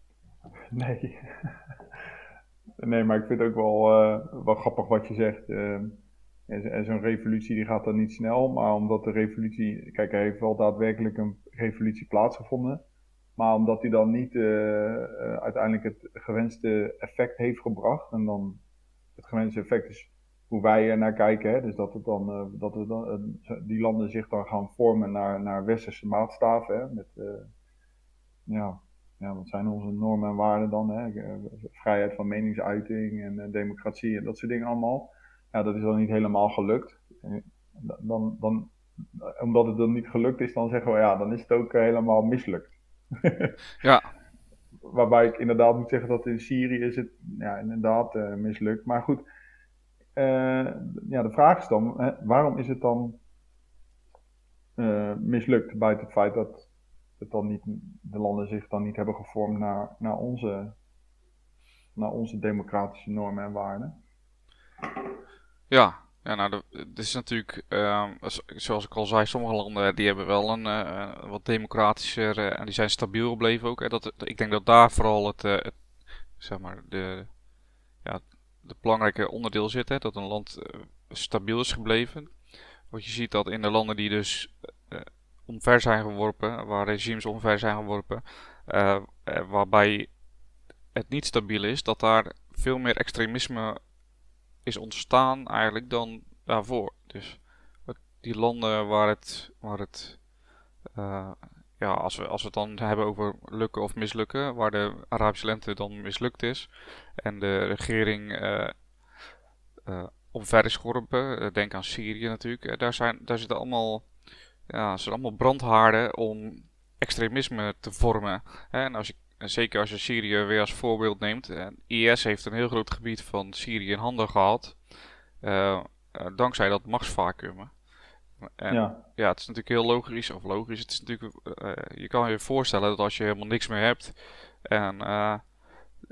Nee. [laughs] nee, maar ik vind het ook wel, uh, wel grappig wat je zegt. Zo'n revolutie die gaat dan niet snel, maar omdat de revolutie. Kijk, er heeft wel daadwerkelijk een revolutie plaatsgevonden. Maar omdat die dan niet uiteindelijk het gewenste effect heeft gebracht. En dan het gewenste effect is hoe wij er naar kijken. Hè? Dus dat, het dan, uh, dat het dan, die landen zich dan gaan vormen naar, naar westerse maatstaven. Hè? Met, ja, ja, wat zijn onze normen en waarden dan? Hè? vrijheid van meningsuiting en democratie en dat soort dingen allemaal. Ja, dat is dan niet helemaal gelukt. Dan, dan, omdat het dan niet gelukt is, dan zeggen we ja, dan is het ook helemaal mislukt. [laughs] ja. Waarbij ik inderdaad moet zeggen dat in Syrië is het ja, inderdaad mislukt. Maar goed, uh, ja, de vraag is dan, hè, waarom is het dan uh, mislukt buiten het feit dat het dan niet, de landen zich dan niet hebben gevormd naar, naar, onze, naar onze democratische normen en waarden? Ja, ja nou, het is natuurlijk, uh, zoals ik al zei, sommige landen die hebben wel een uh, wat democratischer en die zijn stabiel gebleven ook. Hè. Dat, ik denk dat daar vooral het, het zeg maar, de, ja, het belangrijke onderdeel zit. Hè, dat een land stabiel is gebleven. Wat je ziet dat in de landen die dus omver zijn geworpen, waar regimes omver zijn geworpen, waarbij het niet stabiel is, dat daar veel meer extremisme is ontstaan eigenlijk dan daarvoor. Dus die landen waar het, waar het ja, als we, als we het dan hebben over lukken of mislukken, waar de Arabische lente dan mislukt is en de regering uh, uh, omver is geworpen, denk aan Syrië natuurlijk, daar, zijn, daar zitten allemaal, ja, zijn allemaal brandhaarden om extremisme te vormen. En als je, zeker als je Syrië weer als voorbeeld neemt, IS heeft een heel groot gebied van Syrië in handen gehad, dankzij dat machtsvacuum. En ja. ja, het is natuurlijk heel logisch, of logisch, het is natuurlijk, uh, je kan je voorstellen dat als je helemaal niks meer hebt en uh,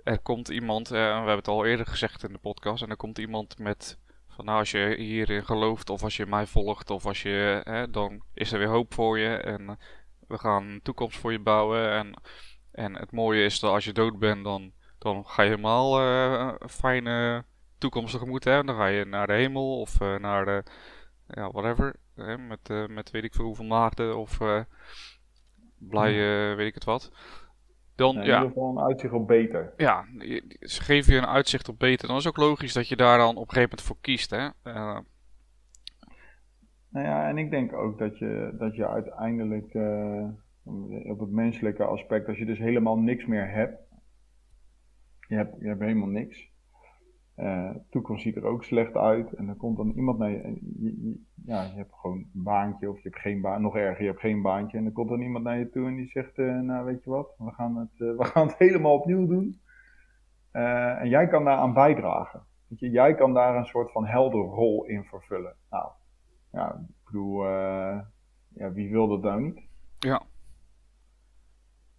er komt iemand, we hebben het al eerder gezegd in de podcast, en er komt iemand met van nou als je hierin gelooft of als je mij volgt of als je, hè, dan is er weer hoop voor je en we gaan een toekomst voor je bouwen en, en het mooie is dat als je dood bent dan, dan ga je helemaal een fijne toekomst tegemoet hebben, dan ga je naar de hemel of naar de, ja, whatever met, uh, met weet ik veel hoeveel maagden of uh, blij, uh, weet ik het wat. Dan, ja, in ieder geval een uitzicht op beter. Ja, ze geven je een uitzicht op beter. Dan is het ook logisch dat je daar dan op een gegeven moment voor kiest. Hè? Nou ja, en ik denk ook dat je, dat je uiteindelijk op het menselijke aspect, als je dus helemaal niks meer hebt, je hebt, je hebt helemaal niks, uh, toekomst ziet er ook slecht uit. En dan komt dan iemand naar je, Ja, je hebt gewoon een baantje of je hebt geen baan. Nog erger, je hebt geen baantje. En dan komt dan iemand naar je toe en die zegt: uh, Nou, weet je wat, we gaan het, uh, we gaan het [laughs] helemaal opnieuw doen. en jij kan daaraan bijdragen. Weet je, jij kan daar een soort van helderrol in vervullen. Nou, ja, ik bedoel, ja, wie wil dat nou niet? Ja.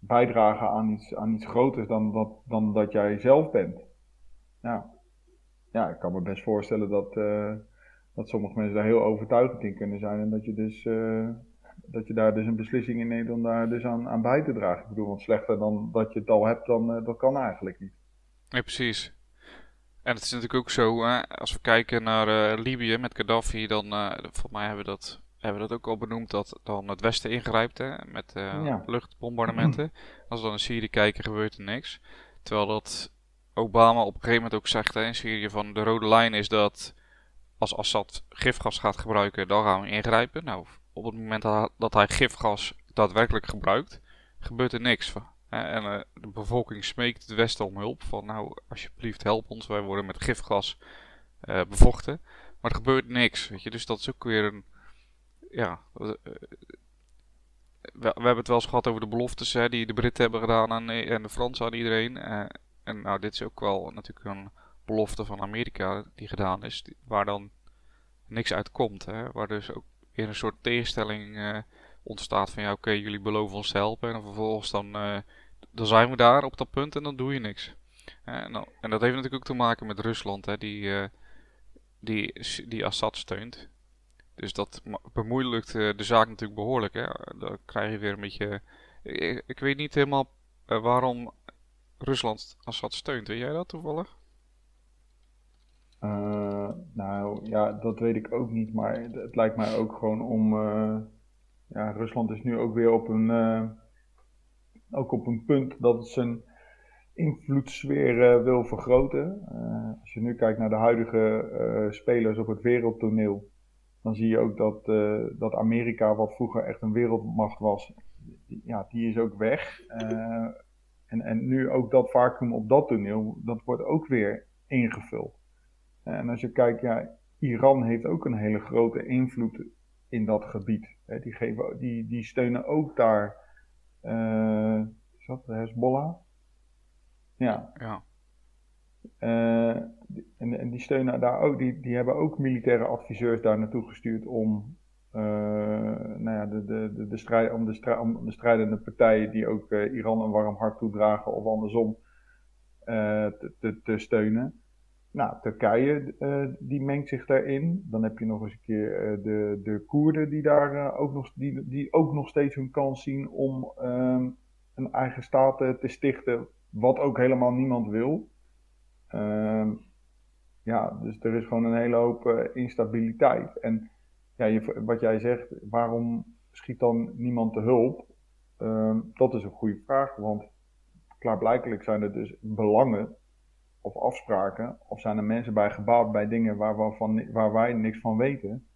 Bijdragen aan iets, aan iets groters dan dat, dan dat jij zelf bent. Ja ja, ik kan me best voorstellen dat, uh, dat sommige mensen daar heel overtuigend in kunnen zijn. En dat je, dus, uh, dat je daar dus een beslissing in neemt om daar dus aan, aan bij te dragen. Ik bedoel, want slechter dan dat je het al hebt, dan uh, dat kan eigenlijk niet. Nee, precies. En het is natuurlijk ook zo, als we kijken naar Libië met Gaddafi, dan volgens mij hebben we dat hebben we dat ook al benoemd, dat dan het Westen ingrijpt hè, met ja. luchtbombardementen. Als we dan in Syrië kijken, gebeurt er niks. Terwijl dat Obama op een gegeven moment ook zegt hè, in Syrië van de rode lijn is dat als Assad gifgas gaat gebruiken, dan gaan we ingrijpen. Nou, op het moment dat hij gifgas daadwerkelijk gebruikt, gebeurt er niks. En uh, de bevolking smeekt het Westen om hulp. Van nou, alsjeblieft help ons, wij worden met gifgas uh, bevochten. maar er gebeurt niks, weet je. Dus dat is ook weer een, ja, we, we, hebben het wel eens gehad over de beloftes hè, die de Britten hebben gedaan en, en de Fransen aan iedereen. en nou, dit is ook wel natuurlijk een belofte van Amerika die gedaan is, waar dan niks uitkomt. Hè? Waar dus ook weer een soort tegenstelling ontstaat van ja, oké, jullie beloven ons te helpen. En vervolgens dan, dan zijn we daar op dat punt en dan doe je niks. en, en, dat heeft natuurlijk ook te maken met Rusland, hè, die, die, die Assad steunt. Dus dat bemoeilijkt de zaak natuurlijk behoorlijk. Hè. Dan krijg je weer een beetje. Ik, ik weet niet helemaal waarom Rusland Assad steunt. Weet jij dat toevallig? Nou ja, dat weet ik ook niet, maar het lijkt mij ook gewoon om. Ja, Rusland is nu ook weer op een, ook op een punt dat het zijn invloedssfeer wil vergroten. als je nu kijkt naar de huidige spelers op het wereldtoneel, dan zie je ook dat, dat Amerika, wat vroeger echt een wereldmacht was, ja, die is ook weg. en, en nu ook dat vacuüm op dat toneel, dat wordt ook weer ingevuld. En als je kijkt, ja, Iran heeft ook een hele grote invloed in dat gebied. Die, geven, die, die steunen ook daar, is dat de Hezbollah? Ja. ja. Uh, en, en die steunen daar ook, die, die hebben ook militaire adviseurs daar naartoe gestuurd om, de, strijdende partijen die ook Iran een warm hart toedragen of andersom te, te, te steunen. Nou, Turkije die mengt zich daarin. Dan heb je nog eens een keer de, de Koerden die daar ook, nog, die, die ook nog steeds hun kans zien om ehm, een eigen staat te stichten, wat ook helemaal niemand wil. Ehm, ja, dus er is gewoon een hele hoop instabiliteit. En ja, je, wat jij zegt, waarom schiet dan niemand te hulp? Ehm, dat is een goede vraag, want klaarblijkelijk zijn er dus belangen of afspraken, of zijn er mensen bij gebaat bij dingen waar, waarvan, waar wij niks van weten,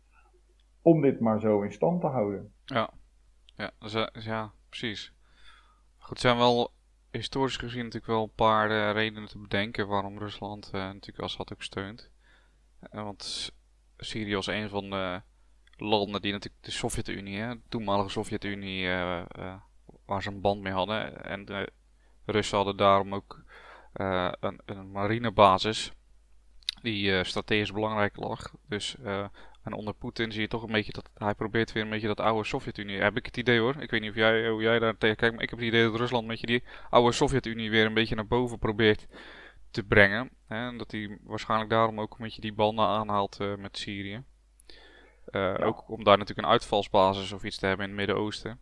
om dit maar zo in stand te houden. Ja, ja, dus, ja precies. Goed, zijn wel historisch gezien natuurlijk wel een paar uh, redenen te bedenken waarom Rusland uh, natuurlijk Assad ook steunt. Uh, want Syrië was een van de landen die natuurlijk de Sovjet-Unie, de toenmalige Sovjet-Unie, waar ze een band mee hadden. En de Russen hadden daarom ook een, een, marinebasis die strategisch belangrijk lag. Dus, en onder Poetin zie je toch een beetje dat hij probeert weer een beetje dat oude Sovjet-Unie. Heb ik het idee hoor. Ik weet niet of jij, hoe jij daar tegen kijkt, maar ik heb het idee dat Rusland een beetje die oude Sovjet-Unie weer een beetje naar boven probeert te brengen. Hè? En dat hij waarschijnlijk daarom ook een beetje die banden aanhaalt met Syrië. Ja. Ook om daar natuurlijk een uitvalsbasis of iets te hebben in het Midden-Oosten.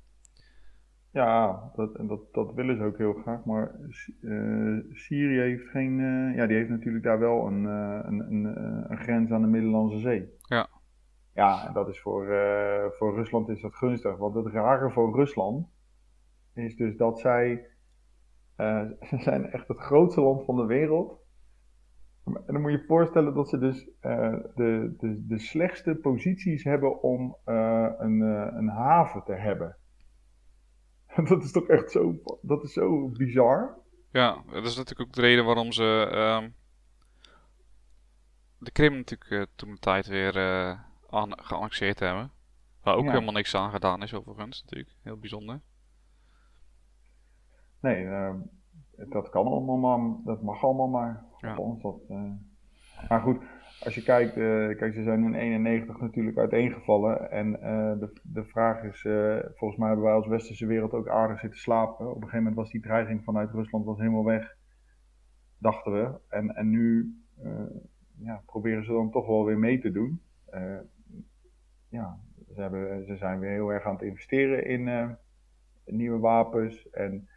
Ja, dat, dat, dat willen ze ook heel graag. Maar uh, Syrië heeft geen. Uh, ja, die heeft natuurlijk daar wel een, uh, een, een, een, grens aan de Middellandse Zee. Ja. Ja, en dat is voor, voor Rusland is dat gunstig. Want het rare voor Rusland is dus dat zij. [laughs] ze zijn echt het grootste land van de wereld. En dan moet je je voorstellen dat ze dus de, de, de slechtste posities hebben om een, een haven te hebben. [laughs] dat is toch echt zo, dat is zo bizar. Ja, dat is natuurlijk ook de reden waarom ze uh, de Krim natuurlijk toen de tijd weer geannexeerd hebben. Waar ook helemaal niks aan gedaan is overigens natuurlijk. Heel bijzonder. Nee, ehm, dat kan allemaal maar. Dat mag allemaal maar. Ja. Dat, eh, maar goed, als je kijkt, uh, kijk, ze zijn in 91 natuurlijk uiteengevallen. En uh, de, de vraag is, volgens mij hebben wij als westerse wereld ook aardig zitten slapen. Op een gegeven moment was die dreiging vanuit Rusland was helemaal weg, dachten we. En, en nu ja, proberen ze dan toch wel weer mee te doen. Ja, ze, hebben, ze zijn weer heel erg aan het investeren in nieuwe wapens. En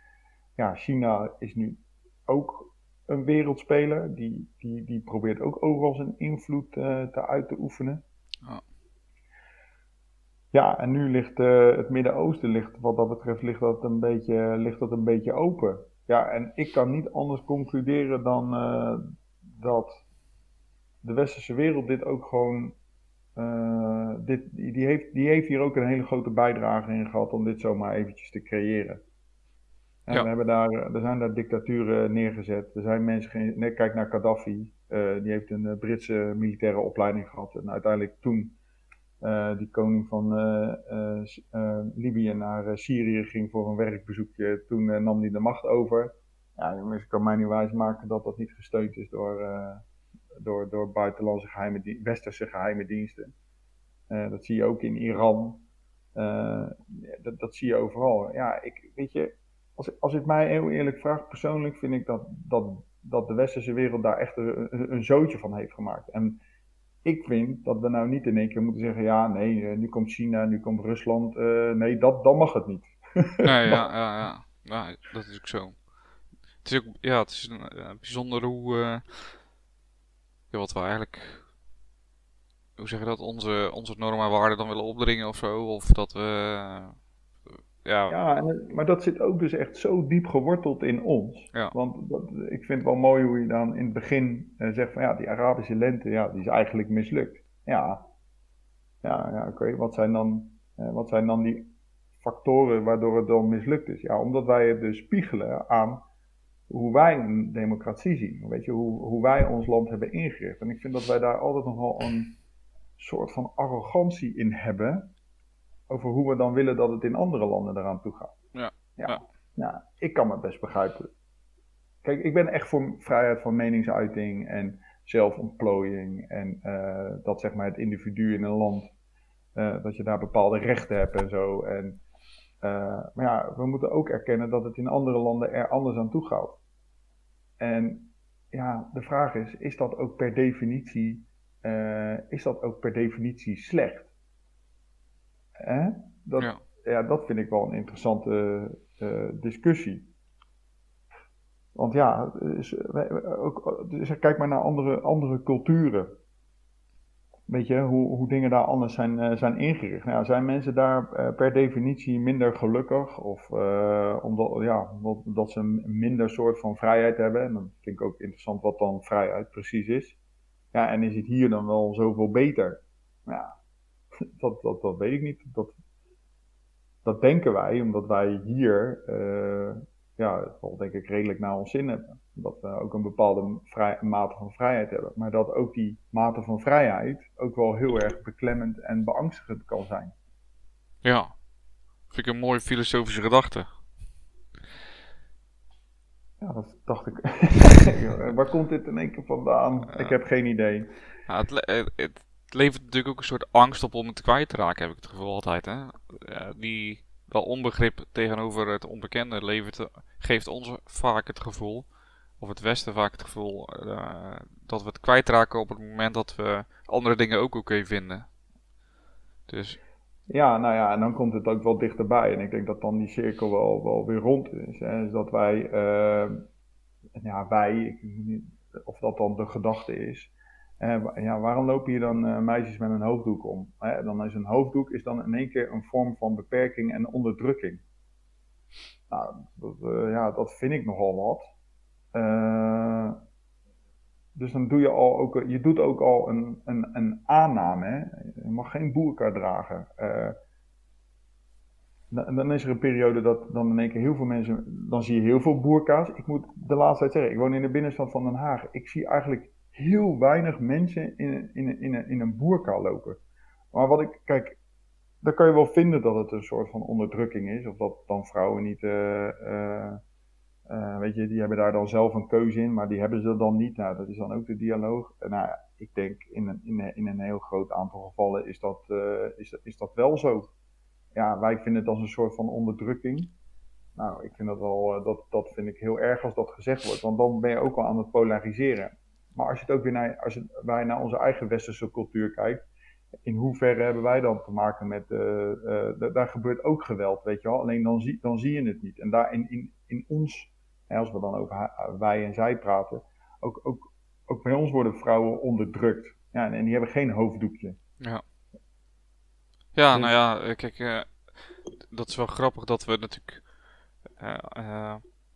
ja, China is nu ook een wereldspeler. Die, die, die probeert ook overal zijn invloed uh, te uit te oefenen. Oh. Ja, en nu ligt uh, het Midden-Oosten, ligt, wat dat betreft, ligt dat, een beetje, ligt dat een beetje open. Ja, en ik kan niet anders concluderen dan dat de westerse wereld dit ook gewoon. Dit, die, heeft, die heeft hier ook een hele grote bijdrage in gehad om dit zomaar eventjes te creëren. En we hebben daar, er zijn daar dictaturen neergezet. Er zijn mensen, kijk naar Gaddafi. die heeft een Britse militaire opleiding gehad. En uiteindelijk toen die koning van Libië naar Syrië ging voor een werkbezoekje, toen nam hij de macht over. Ja, ik kan mij niet wijsmaken dat dat niet gesteund is door, door, door buitenlandse geheime, westerse geheime diensten. dat zie je ook in Iran. dat, dat zie je overal. Ja, ik, weet je, als, als ik mij heel eerlijk vraagt, persoonlijk vind ik dat, dat, dat de westerse wereld daar echt een, een zootje van heeft gemaakt. En ik vind dat we nou niet in één keer moeten zeggen, ja, nee, eh, nu komt China, nu komt Rusland. Uh, nee, dat, dan mag het niet. nee, ja, [laughs] ja, ja, ja. dat is ook zo. Het is ook, ja, het is een, bijzonder hoe, ja, wat we eigenlijk, hoe zeg je dat, onze, onze normen en waarden dan willen opdringen of zo. Of dat we ja, ja maar dat zit ook dus echt zo diep geworteld in ons. Ja. Want dat, ik vind het wel mooi hoe je dan in het begin uh, zegt van ja, die Arabische lente, ja, die is eigenlijk mislukt. Ja, ja, ja oké, wat, zijn dan, uh, wat zijn dan die factoren waardoor het dan mislukt is? Ja, omdat wij het dus spiegelen aan hoe wij een democratie zien. Weet je, hoe, hoe wij ons land hebben ingericht. En ik vind dat wij daar altijd nog wel een soort van arrogantie in hebben over hoe we dan willen dat het in andere landen eraan toe gaat. Ja. ja. ja. Nou, ik kan me best begrijpen. Kijk, ik ben echt voor vrijheid van meningsuiting en zelfontplooiing. En uh, dat zeg maar het individu in een land, uh, dat je daar bepaalde rechten hebt en zo. En, uh, maar ja, we moeten ook erkennen dat het in andere landen er anders aan toe gaat. En ja, de vraag is, is dat ook per definitie, is dat ook per definitie slecht? Dat, ja. ja. dat vind ik wel een interessante uh, discussie. Want ja, ook, dus kijk maar naar andere, andere culturen. Weet je, hoe, hoe dingen daar anders zijn, uh, zijn ingericht. Nou, zijn mensen daar uh, per definitie minder gelukkig? Of uh, omdat, ja, omdat ze een minder soort van vrijheid hebben? En dan vind ik ook interessant wat dan vrijheid precies is. Ja, en is het hier dan wel zoveel beter? Ja, [laughs] dat, dat, dat weet ik niet. Dat, dat denken wij, omdat wij hier, ja, wel denk ik redelijk naar ons zin hebben. Dat we ook een bepaalde vrij, mate van vrijheid hebben. Maar dat ook die mate van vrijheid ook wel heel erg beklemmend en beangstigend kan zijn. Ja, vind ik een mooie filosofische gedachte. Ja, dat dacht ik. [laughs] Waar komt dit in één keer vandaan? Ik heb geen idee. Ja, het, het, het levert natuurlijk ook een soort angst op om het kwijt te raken, heb ik het gevoel altijd. Hè? die wel onbegrip tegenover het onbekende levert, geeft ons vaak het gevoel, of het Westen vaak het gevoel, uh, dat we het kwijtraken op het moment dat we andere dingen ook oké vinden. Dus... Ja, nou ja, en dan komt het ook wel dichterbij. En ik denk dat dan die cirkel wel, wel weer rond is. Hè? Dus dat wij, uh, ja, wij, of dat dan de gedachte is, uh, ja, waarom lopen hier dan uh, meisjes met een hoofddoek om? Uh, dan is een hoofddoek is dan in één keer een vorm van beperking en onderdrukking. Nou, dat, eh, ja, dat vind ik nogal wat. dus dan doe je al ook, je doet ook al een, een, een aanname. Hè? Je mag geen boerka dragen. Dan, dan is er een periode dat dan in één keer heel veel mensen, dan zie je heel veel boerka's. Ik moet de laatste tijd zeggen, ik woon in de binnenstad van Den Haag. Ik zie eigenlijk heel weinig mensen in, in, in, in een boerka lopen. Maar wat ik, kijk, dan kan je wel vinden dat het een soort van onderdrukking is. Of dat dan vrouwen niet, uh, uh, weet je, die hebben daar dan zelf een keuze in, maar die hebben ze dan niet. Nou, dat is dan ook de dialoog. nou ik denk in een, in, in een heel groot aantal gevallen is dat, is, is dat wel zo. Ja, wij vinden het als een soort van onderdrukking. Nou, ik vind dat wel, dat, dat vind ik heel erg als dat gezegd wordt, want dan ben je ook al aan het polariseren. Maar als je het ook weer naar, als je, wij naar onze eigen westerse cultuur kijkt, in hoeverre hebben wij dan te maken met, uh, uh, daar gebeurt ook geweld, weet je wel. Alleen dan zie, dan zie je het niet. En daar in, in, in ons, hè, als we dan over wij en zij praten, ook, ook, ook bij ons worden vrouwen onderdrukt. Ja, en, en die hebben geen hoofddoekje. Ja. Ja, dus, nou ja, kijk, uh, dat is wel grappig dat we natuurlijk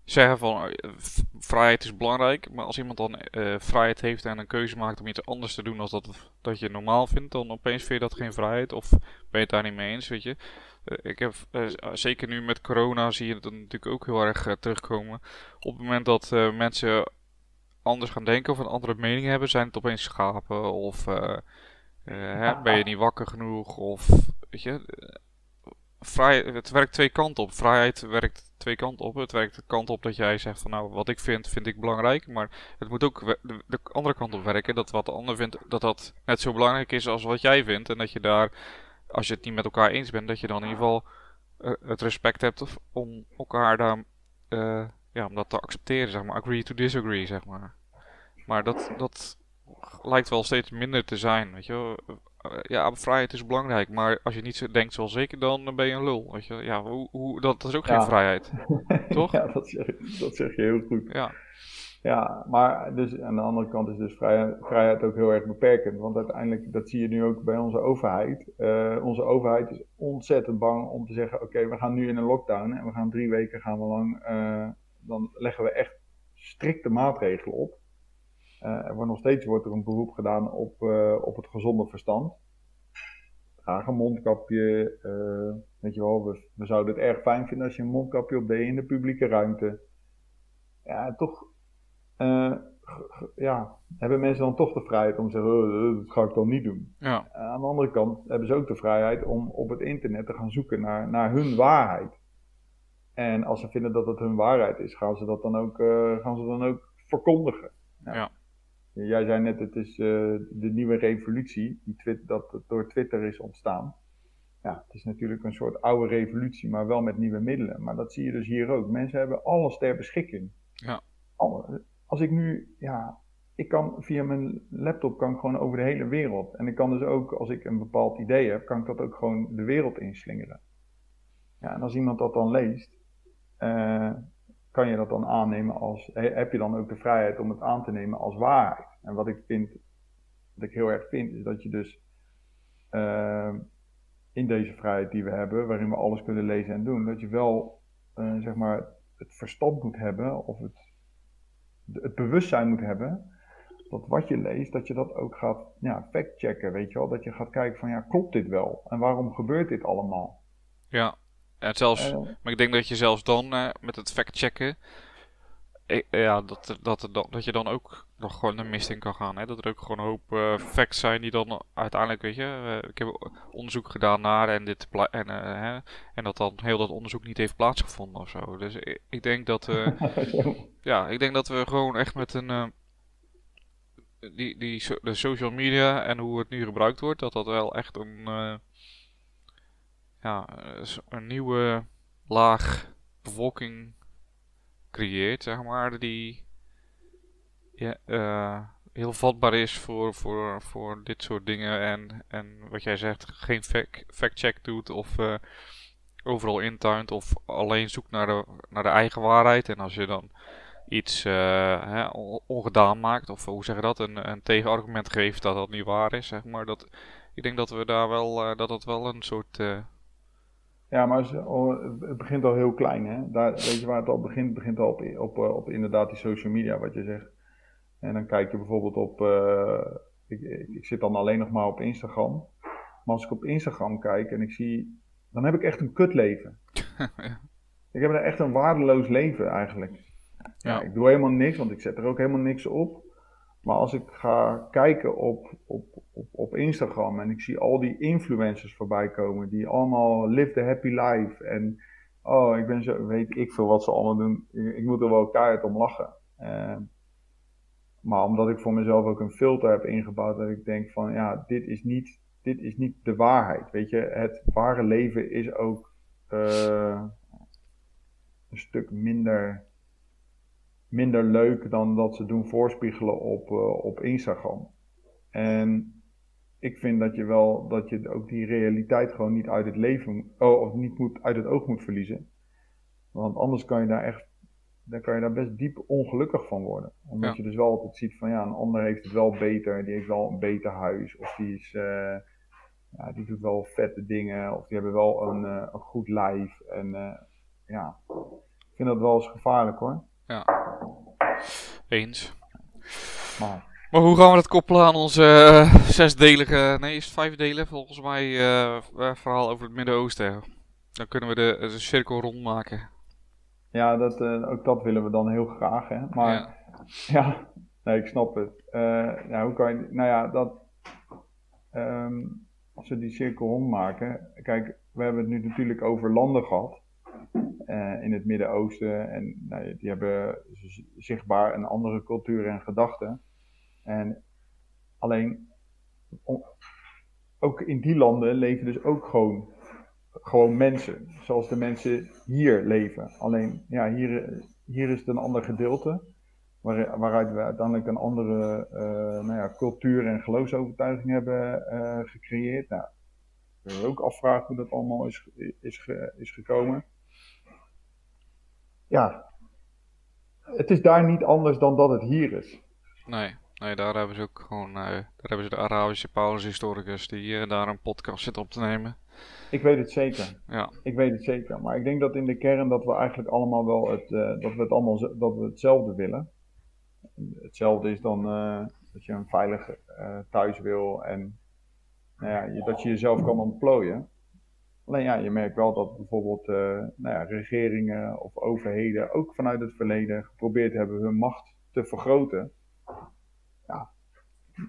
zeggen van uh, vrijheid is belangrijk, maar als iemand dan uh, vrijheid heeft en een keuze maakt om iets anders te doen als dat, dat je normaal vindt, dan opeens vind je dat geen vrijheid of ben je het daar niet mee eens, weet je. Uh, ik heb, zeker nu met corona zie je het natuurlijk ook heel erg terugkomen. Op het moment dat mensen anders gaan denken of een andere mening hebben, zijn het opeens schapen of hè, ben je niet wakker genoeg of weet je, vrij, het werkt twee kanten op. Vrijheid werkt twee kanten op. Het werkt de kant op dat jij zegt van nou, wat ik vind, vind ik belangrijk. Maar het moet ook de, andere kant op werken. Dat wat de ander vindt, dat dat net zo belangrijk is als wat jij vindt. En dat je daar, als je het niet met elkaar eens bent, dat je dan in ieder geval uh, het respect hebt om elkaar daar, uh, ja, om dat te accepteren, zeg maar. Agree to disagree, zeg maar. Maar dat, dat lijkt wel steeds minder te zijn, weet je wel eh, ja, vrijheid is belangrijk, maar als je niet denkt zoals ik, dan ben je een lul. Weet je? Ja, hoe, hoe, dat, is ook geen vrijheid. [laughs] Toch? ja, dat zeg, dat zeg je heel goed. Ja. Ja, maar dus aan de andere kant is dus vrijheid, vrijheid ook heel erg beperkend. Want uiteindelijk, dat zie je nu ook bij onze overheid. Uh, onze overheid is ontzettend bang om te zeggen: oké, we gaan nu in een lockdown en we gaan drie weken gaan we lang. Uh, dan leggen we echt strikte maatregelen op. Uh, er wordt nog steeds wordt er een beroep gedaan op, uh, op het gezonde verstand. Draag een mondkapje. Uh, weet je wel, we, we, zouden het erg fijn vinden als je een mondkapje op deed in de publieke ruimte. Ja, toch ja, hebben mensen dan toch de vrijheid om te zeggen, oh, dat ga ik dan niet doen. Ja. aan de andere kant hebben ze ook de vrijheid om op het internet te gaan zoeken naar, naar hun waarheid. En als ze vinden dat het hun waarheid is, gaan ze dat dan ook, gaan ze dan ook verkondigen. ja. Jij zei net, het is uh, de nieuwe revolutie die dat door Twitter is ontstaan. Ja, het is natuurlijk een soort oude revolutie, maar wel met nieuwe middelen. Maar dat zie je dus hier ook. Mensen hebben alles ter beschikking. Ja. Als ik nu, ja, ik kan via mijn laptop kan ik gewoon over de hele wereld. En ik kan dus ook, als ik een bepaald idee heb, kan ik dat ook gewoon de wereld inslingeren. Ja, en als iemand dat dan leest, uh, kan je dat dan aannemen als, heb je dan ook de vrijheid om het aan te nemen als waarheid? En wat ik vind, wat ik heel erg vind, is dat je dus uh, in deze vrijheid die we hebben, waarin we alles kunnen lezen en doen, dat je wel, uh, zeg maar, het verstand moet hebben, of het, het bewustzijn moet hebben, dat wat je leest, dat je dat ook gaat ja, factchecken, weet je wel? Dat je gaat kijken van, ja, klopt dit wel? En waarom gebeurt dit allemaal? Ja. En zelfs, uh, maar ik denk dat je zelfs dan uh, met het factchecken, ja, dat, dat, dat, dat je dan ook nog gewoon een mist in kan gaan. Hè? Dat er ook gewoon een hoop uh, facts zijn die dan uiteindelijk, weet je, ik heb onderzoek gedaan naar en, dit en, hè, en dat dan heel dat onderzoek niet heeft plaatsgevonden of zo. Dus ik, ik denk dat, [laughs] ja, ik denk dat we gewoon echt met een, die, die, de social media en hoe het nu gebruikt wordt, dat dat wel echt een ja, een nieuwe laag bevolking creëert, zeg maar, die ja, uh, heel vatbaar is voor, voor, voor dit soort dingen. En, en wat jij zegt, geen fact-check doet of uh, overal intuint of alleen zoekt naar de, naar de eigen waarheid. En als je dan iets uh, hè, ongedaan maakt, of hoe zeg je dat, een, een tegenargument geeft dat dat niet waar is, zeg maar. Dat, ik denk dat we daar wel, dat dat wel een soort ja, maar het begint al heel klein, hè. Daar, weet je waar het al begint? begint al op, op, eh, op inderdaad die social media, wat je zegt. En dan kijk je bijvoorbeeld op... Uh, ik, ik, zit dan alleen nog maar op Instagram. Maar als ik op Instagram kijk en ik zie... Dan heb ik echt een kutleven. [laughs] ja. Ik heb echt een waardeloos leven eigenlijk. Ja. ik doe helemaal niks, want ik zet er ook helemaal niks op. Maar als ik ga kijken op, op, op, op Instagram en ik zie al die influencers voorbij komen, die allemaal live the happy life. En oh, ik ben zo, weet ik veel wat ze allemaal doen. Ik, moet er wel keihard om lachen. Uh, maar omdat ik voor mezelf ook een filter heb ingebouwd, dat ik denk van ja, dit is niet, dit is niet de waarheid. Weet je, het ware leven is ook uh, een stuk minder minder leuk dan dat ze doen voorspiegelen op, uh, op Instagram. En ik vind dat je wel, dat je ook die realiteit gewoon niet uit het leven, oh, of niet moet, uit het oog moet verliezen. Want anders kan je daar echt, dan kan je daar best diep ongelukkig van worden. Omdat je dus wel altijd ziet van ja, een ander heeft het wel beter, die heeft wel een beter huis, of die is, uh, ja, die doet wel vette dingen, of die hebben wel een, uh, een goed lijf. En ja, ik vind dat wel eens gevaarlijk hoor. Ja. Eens. Maar. maar hoe gaan we dat koppelen aan onze uh, zesdelige, nee is het vijfdelen volgens mij, uh, verhaal over het Midden-Oosten? Dan kunnen we de, de cirkel rond maken. Ja, dat, ook dat willen we dan heel graag. Hè? Maar ja, [laughs] Nee, ik snap het. nou, hoe kan je, nou ja, dat, ehm, als we die cirkel rondmaken. Kijk, we hebben het nu natuurlijk over landen gehad. In het Midden-Oosten. En nou, die hebben zichtbaar een andere cultuur en gedachten. En alleen, ook in die landen leven dus ook gewoon, gewoon mensen. Zoals de mensen hier leven. Alleen, ja, hier, hier is het een ander gedeelte. Waar, waaruit we uiteindelijk een andere uh, nou ja, cultuur en geloofsovertuiging hebben uh, gecreëerd. Nou, wil ook afvragen hoe dat allemaal is, is, is gekomen. Ja, het is daar niet anders dan dat het hier is. Nee. Nee, daar hebben ze ook gewoon, uh, daar hebben ze de Arabische Paulus-historicus die uh, daar een podcast zit op te nemen. Ik weet het zeker. Ja. Ik weet het zeker. Maar ik denk dat in de kern dat we eigenlijk allemaal wel het, uh, dat we het allemaal dat we hetzelfde willen. Hetzelfde is dan dat je een veilig thuis wil en nou ja, dat je jezelf kan ontplooien. Alleen ja, je merkt wel dat bijvoorbeeld nou ja, regeringen of overheden ook vanuit het verleden geprobeerd hebben hun macht te vergroten ja,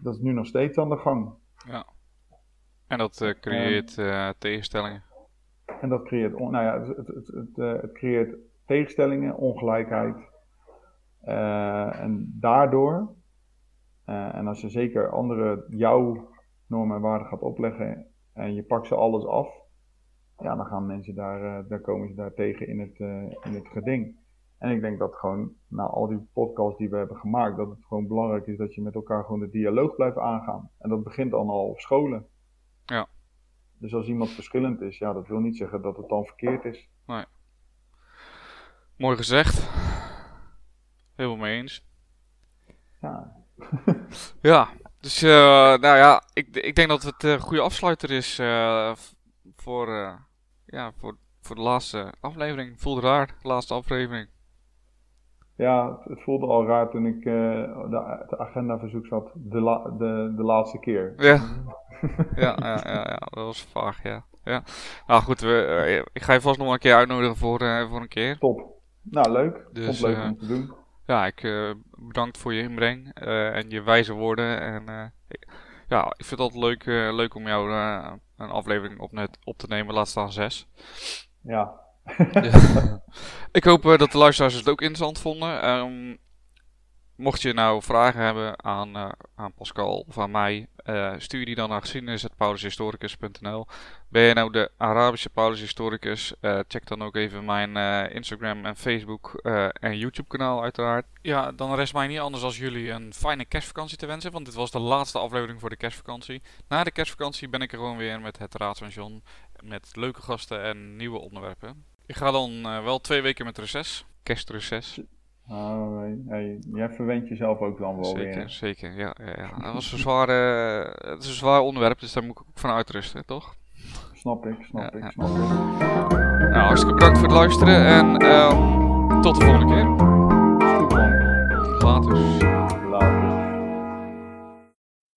dat is nu nog steeds aan de gang. Ja. En dat uh, creëert uh, tegenstellingen. En dat creëert, nou ja, het, het, het, het creëert tegenstellingen, ongelijkheid. en daardoor, en als je zeker andere jouw normen en waarden gaat opleggen en je pakt ze alles af, ja, dan gaan mensen daar, daar komen ze daar tegen in het, in het geding. En ik denk dat gewoon, na al die podcasts die we hebben gemaakt, dat het gewoon belangrijk is dat je met elkaar gewoon de dialoog blijft aangaan. En dat begint dan al op scholen. Ja. Dus als iemand verschillend is, ja, dat wil niet zeggen dat het dan verkeerd is. Nee. Mooi gezegd. Helemaal mee eens. Ja. [laughs] ja, dus uh, nou ja, ik, ik denk dat het een goede afsluiter is uh, voor, uh, ja, voor, voor de laatste aflevering. Voelde raar, de laatste aflevering. Ja, het voelde al raar toen ik uh, de, de agendaverzoek zat de, la, de, de laatste keer. Ja. [laughs] ja, ja, ja, ja, dat was vaag, ja. ja. Nou goed, we, uh, ik ga je vast nog een keer uitnodigen voor, uh, voor een keer. Top. Nou, leuk. Dus, leuk om te doen. Ja, ik bedankt voor je inbreng en je wijze woorden. En ik, ja, ik vind het altijd leuk, leuk om jou een aflevering op, net, op te nemen, laat staan zes. Ja, [laughs] ik hoop uh, dat de luisteraars het ook interessant vonden. Um, mocht je nou vragen hebben aan, uh, aan Pascal of aan mij, uh, stuur die dan naar geschiedenis.paulushistoricus.nl. Ben je nou de Arabische Paulushistoricus? check dan ook even mijn Instagram en Facebook en YouTube kanaal uiteraard. Ja, dan rest mij niet anders als jullie een fijne kerstvakantie te wensen, want dit was de laatste aflevering voor de kerstvakantie. Na de kerstvakantie ben ik er gewoon weer met het Raad van John, met leuke gasten en nieuwe onderwerpen. Ik ga dan wel twee weken met reces. Kerstreces. Ah, jij verwent jezelf ook dan wel zeker, weer. Zeker, ja, ja, ja. Nou, dat was een zwaar, eh, het is een zwaar onderwerp, dus daar moet ik ook van uitrusten, toch? Snap ik, snap ik, snap ik. Nou, hartstikke bedankt voor het luisteren en ehm, tot de volgende keer. Later. Later.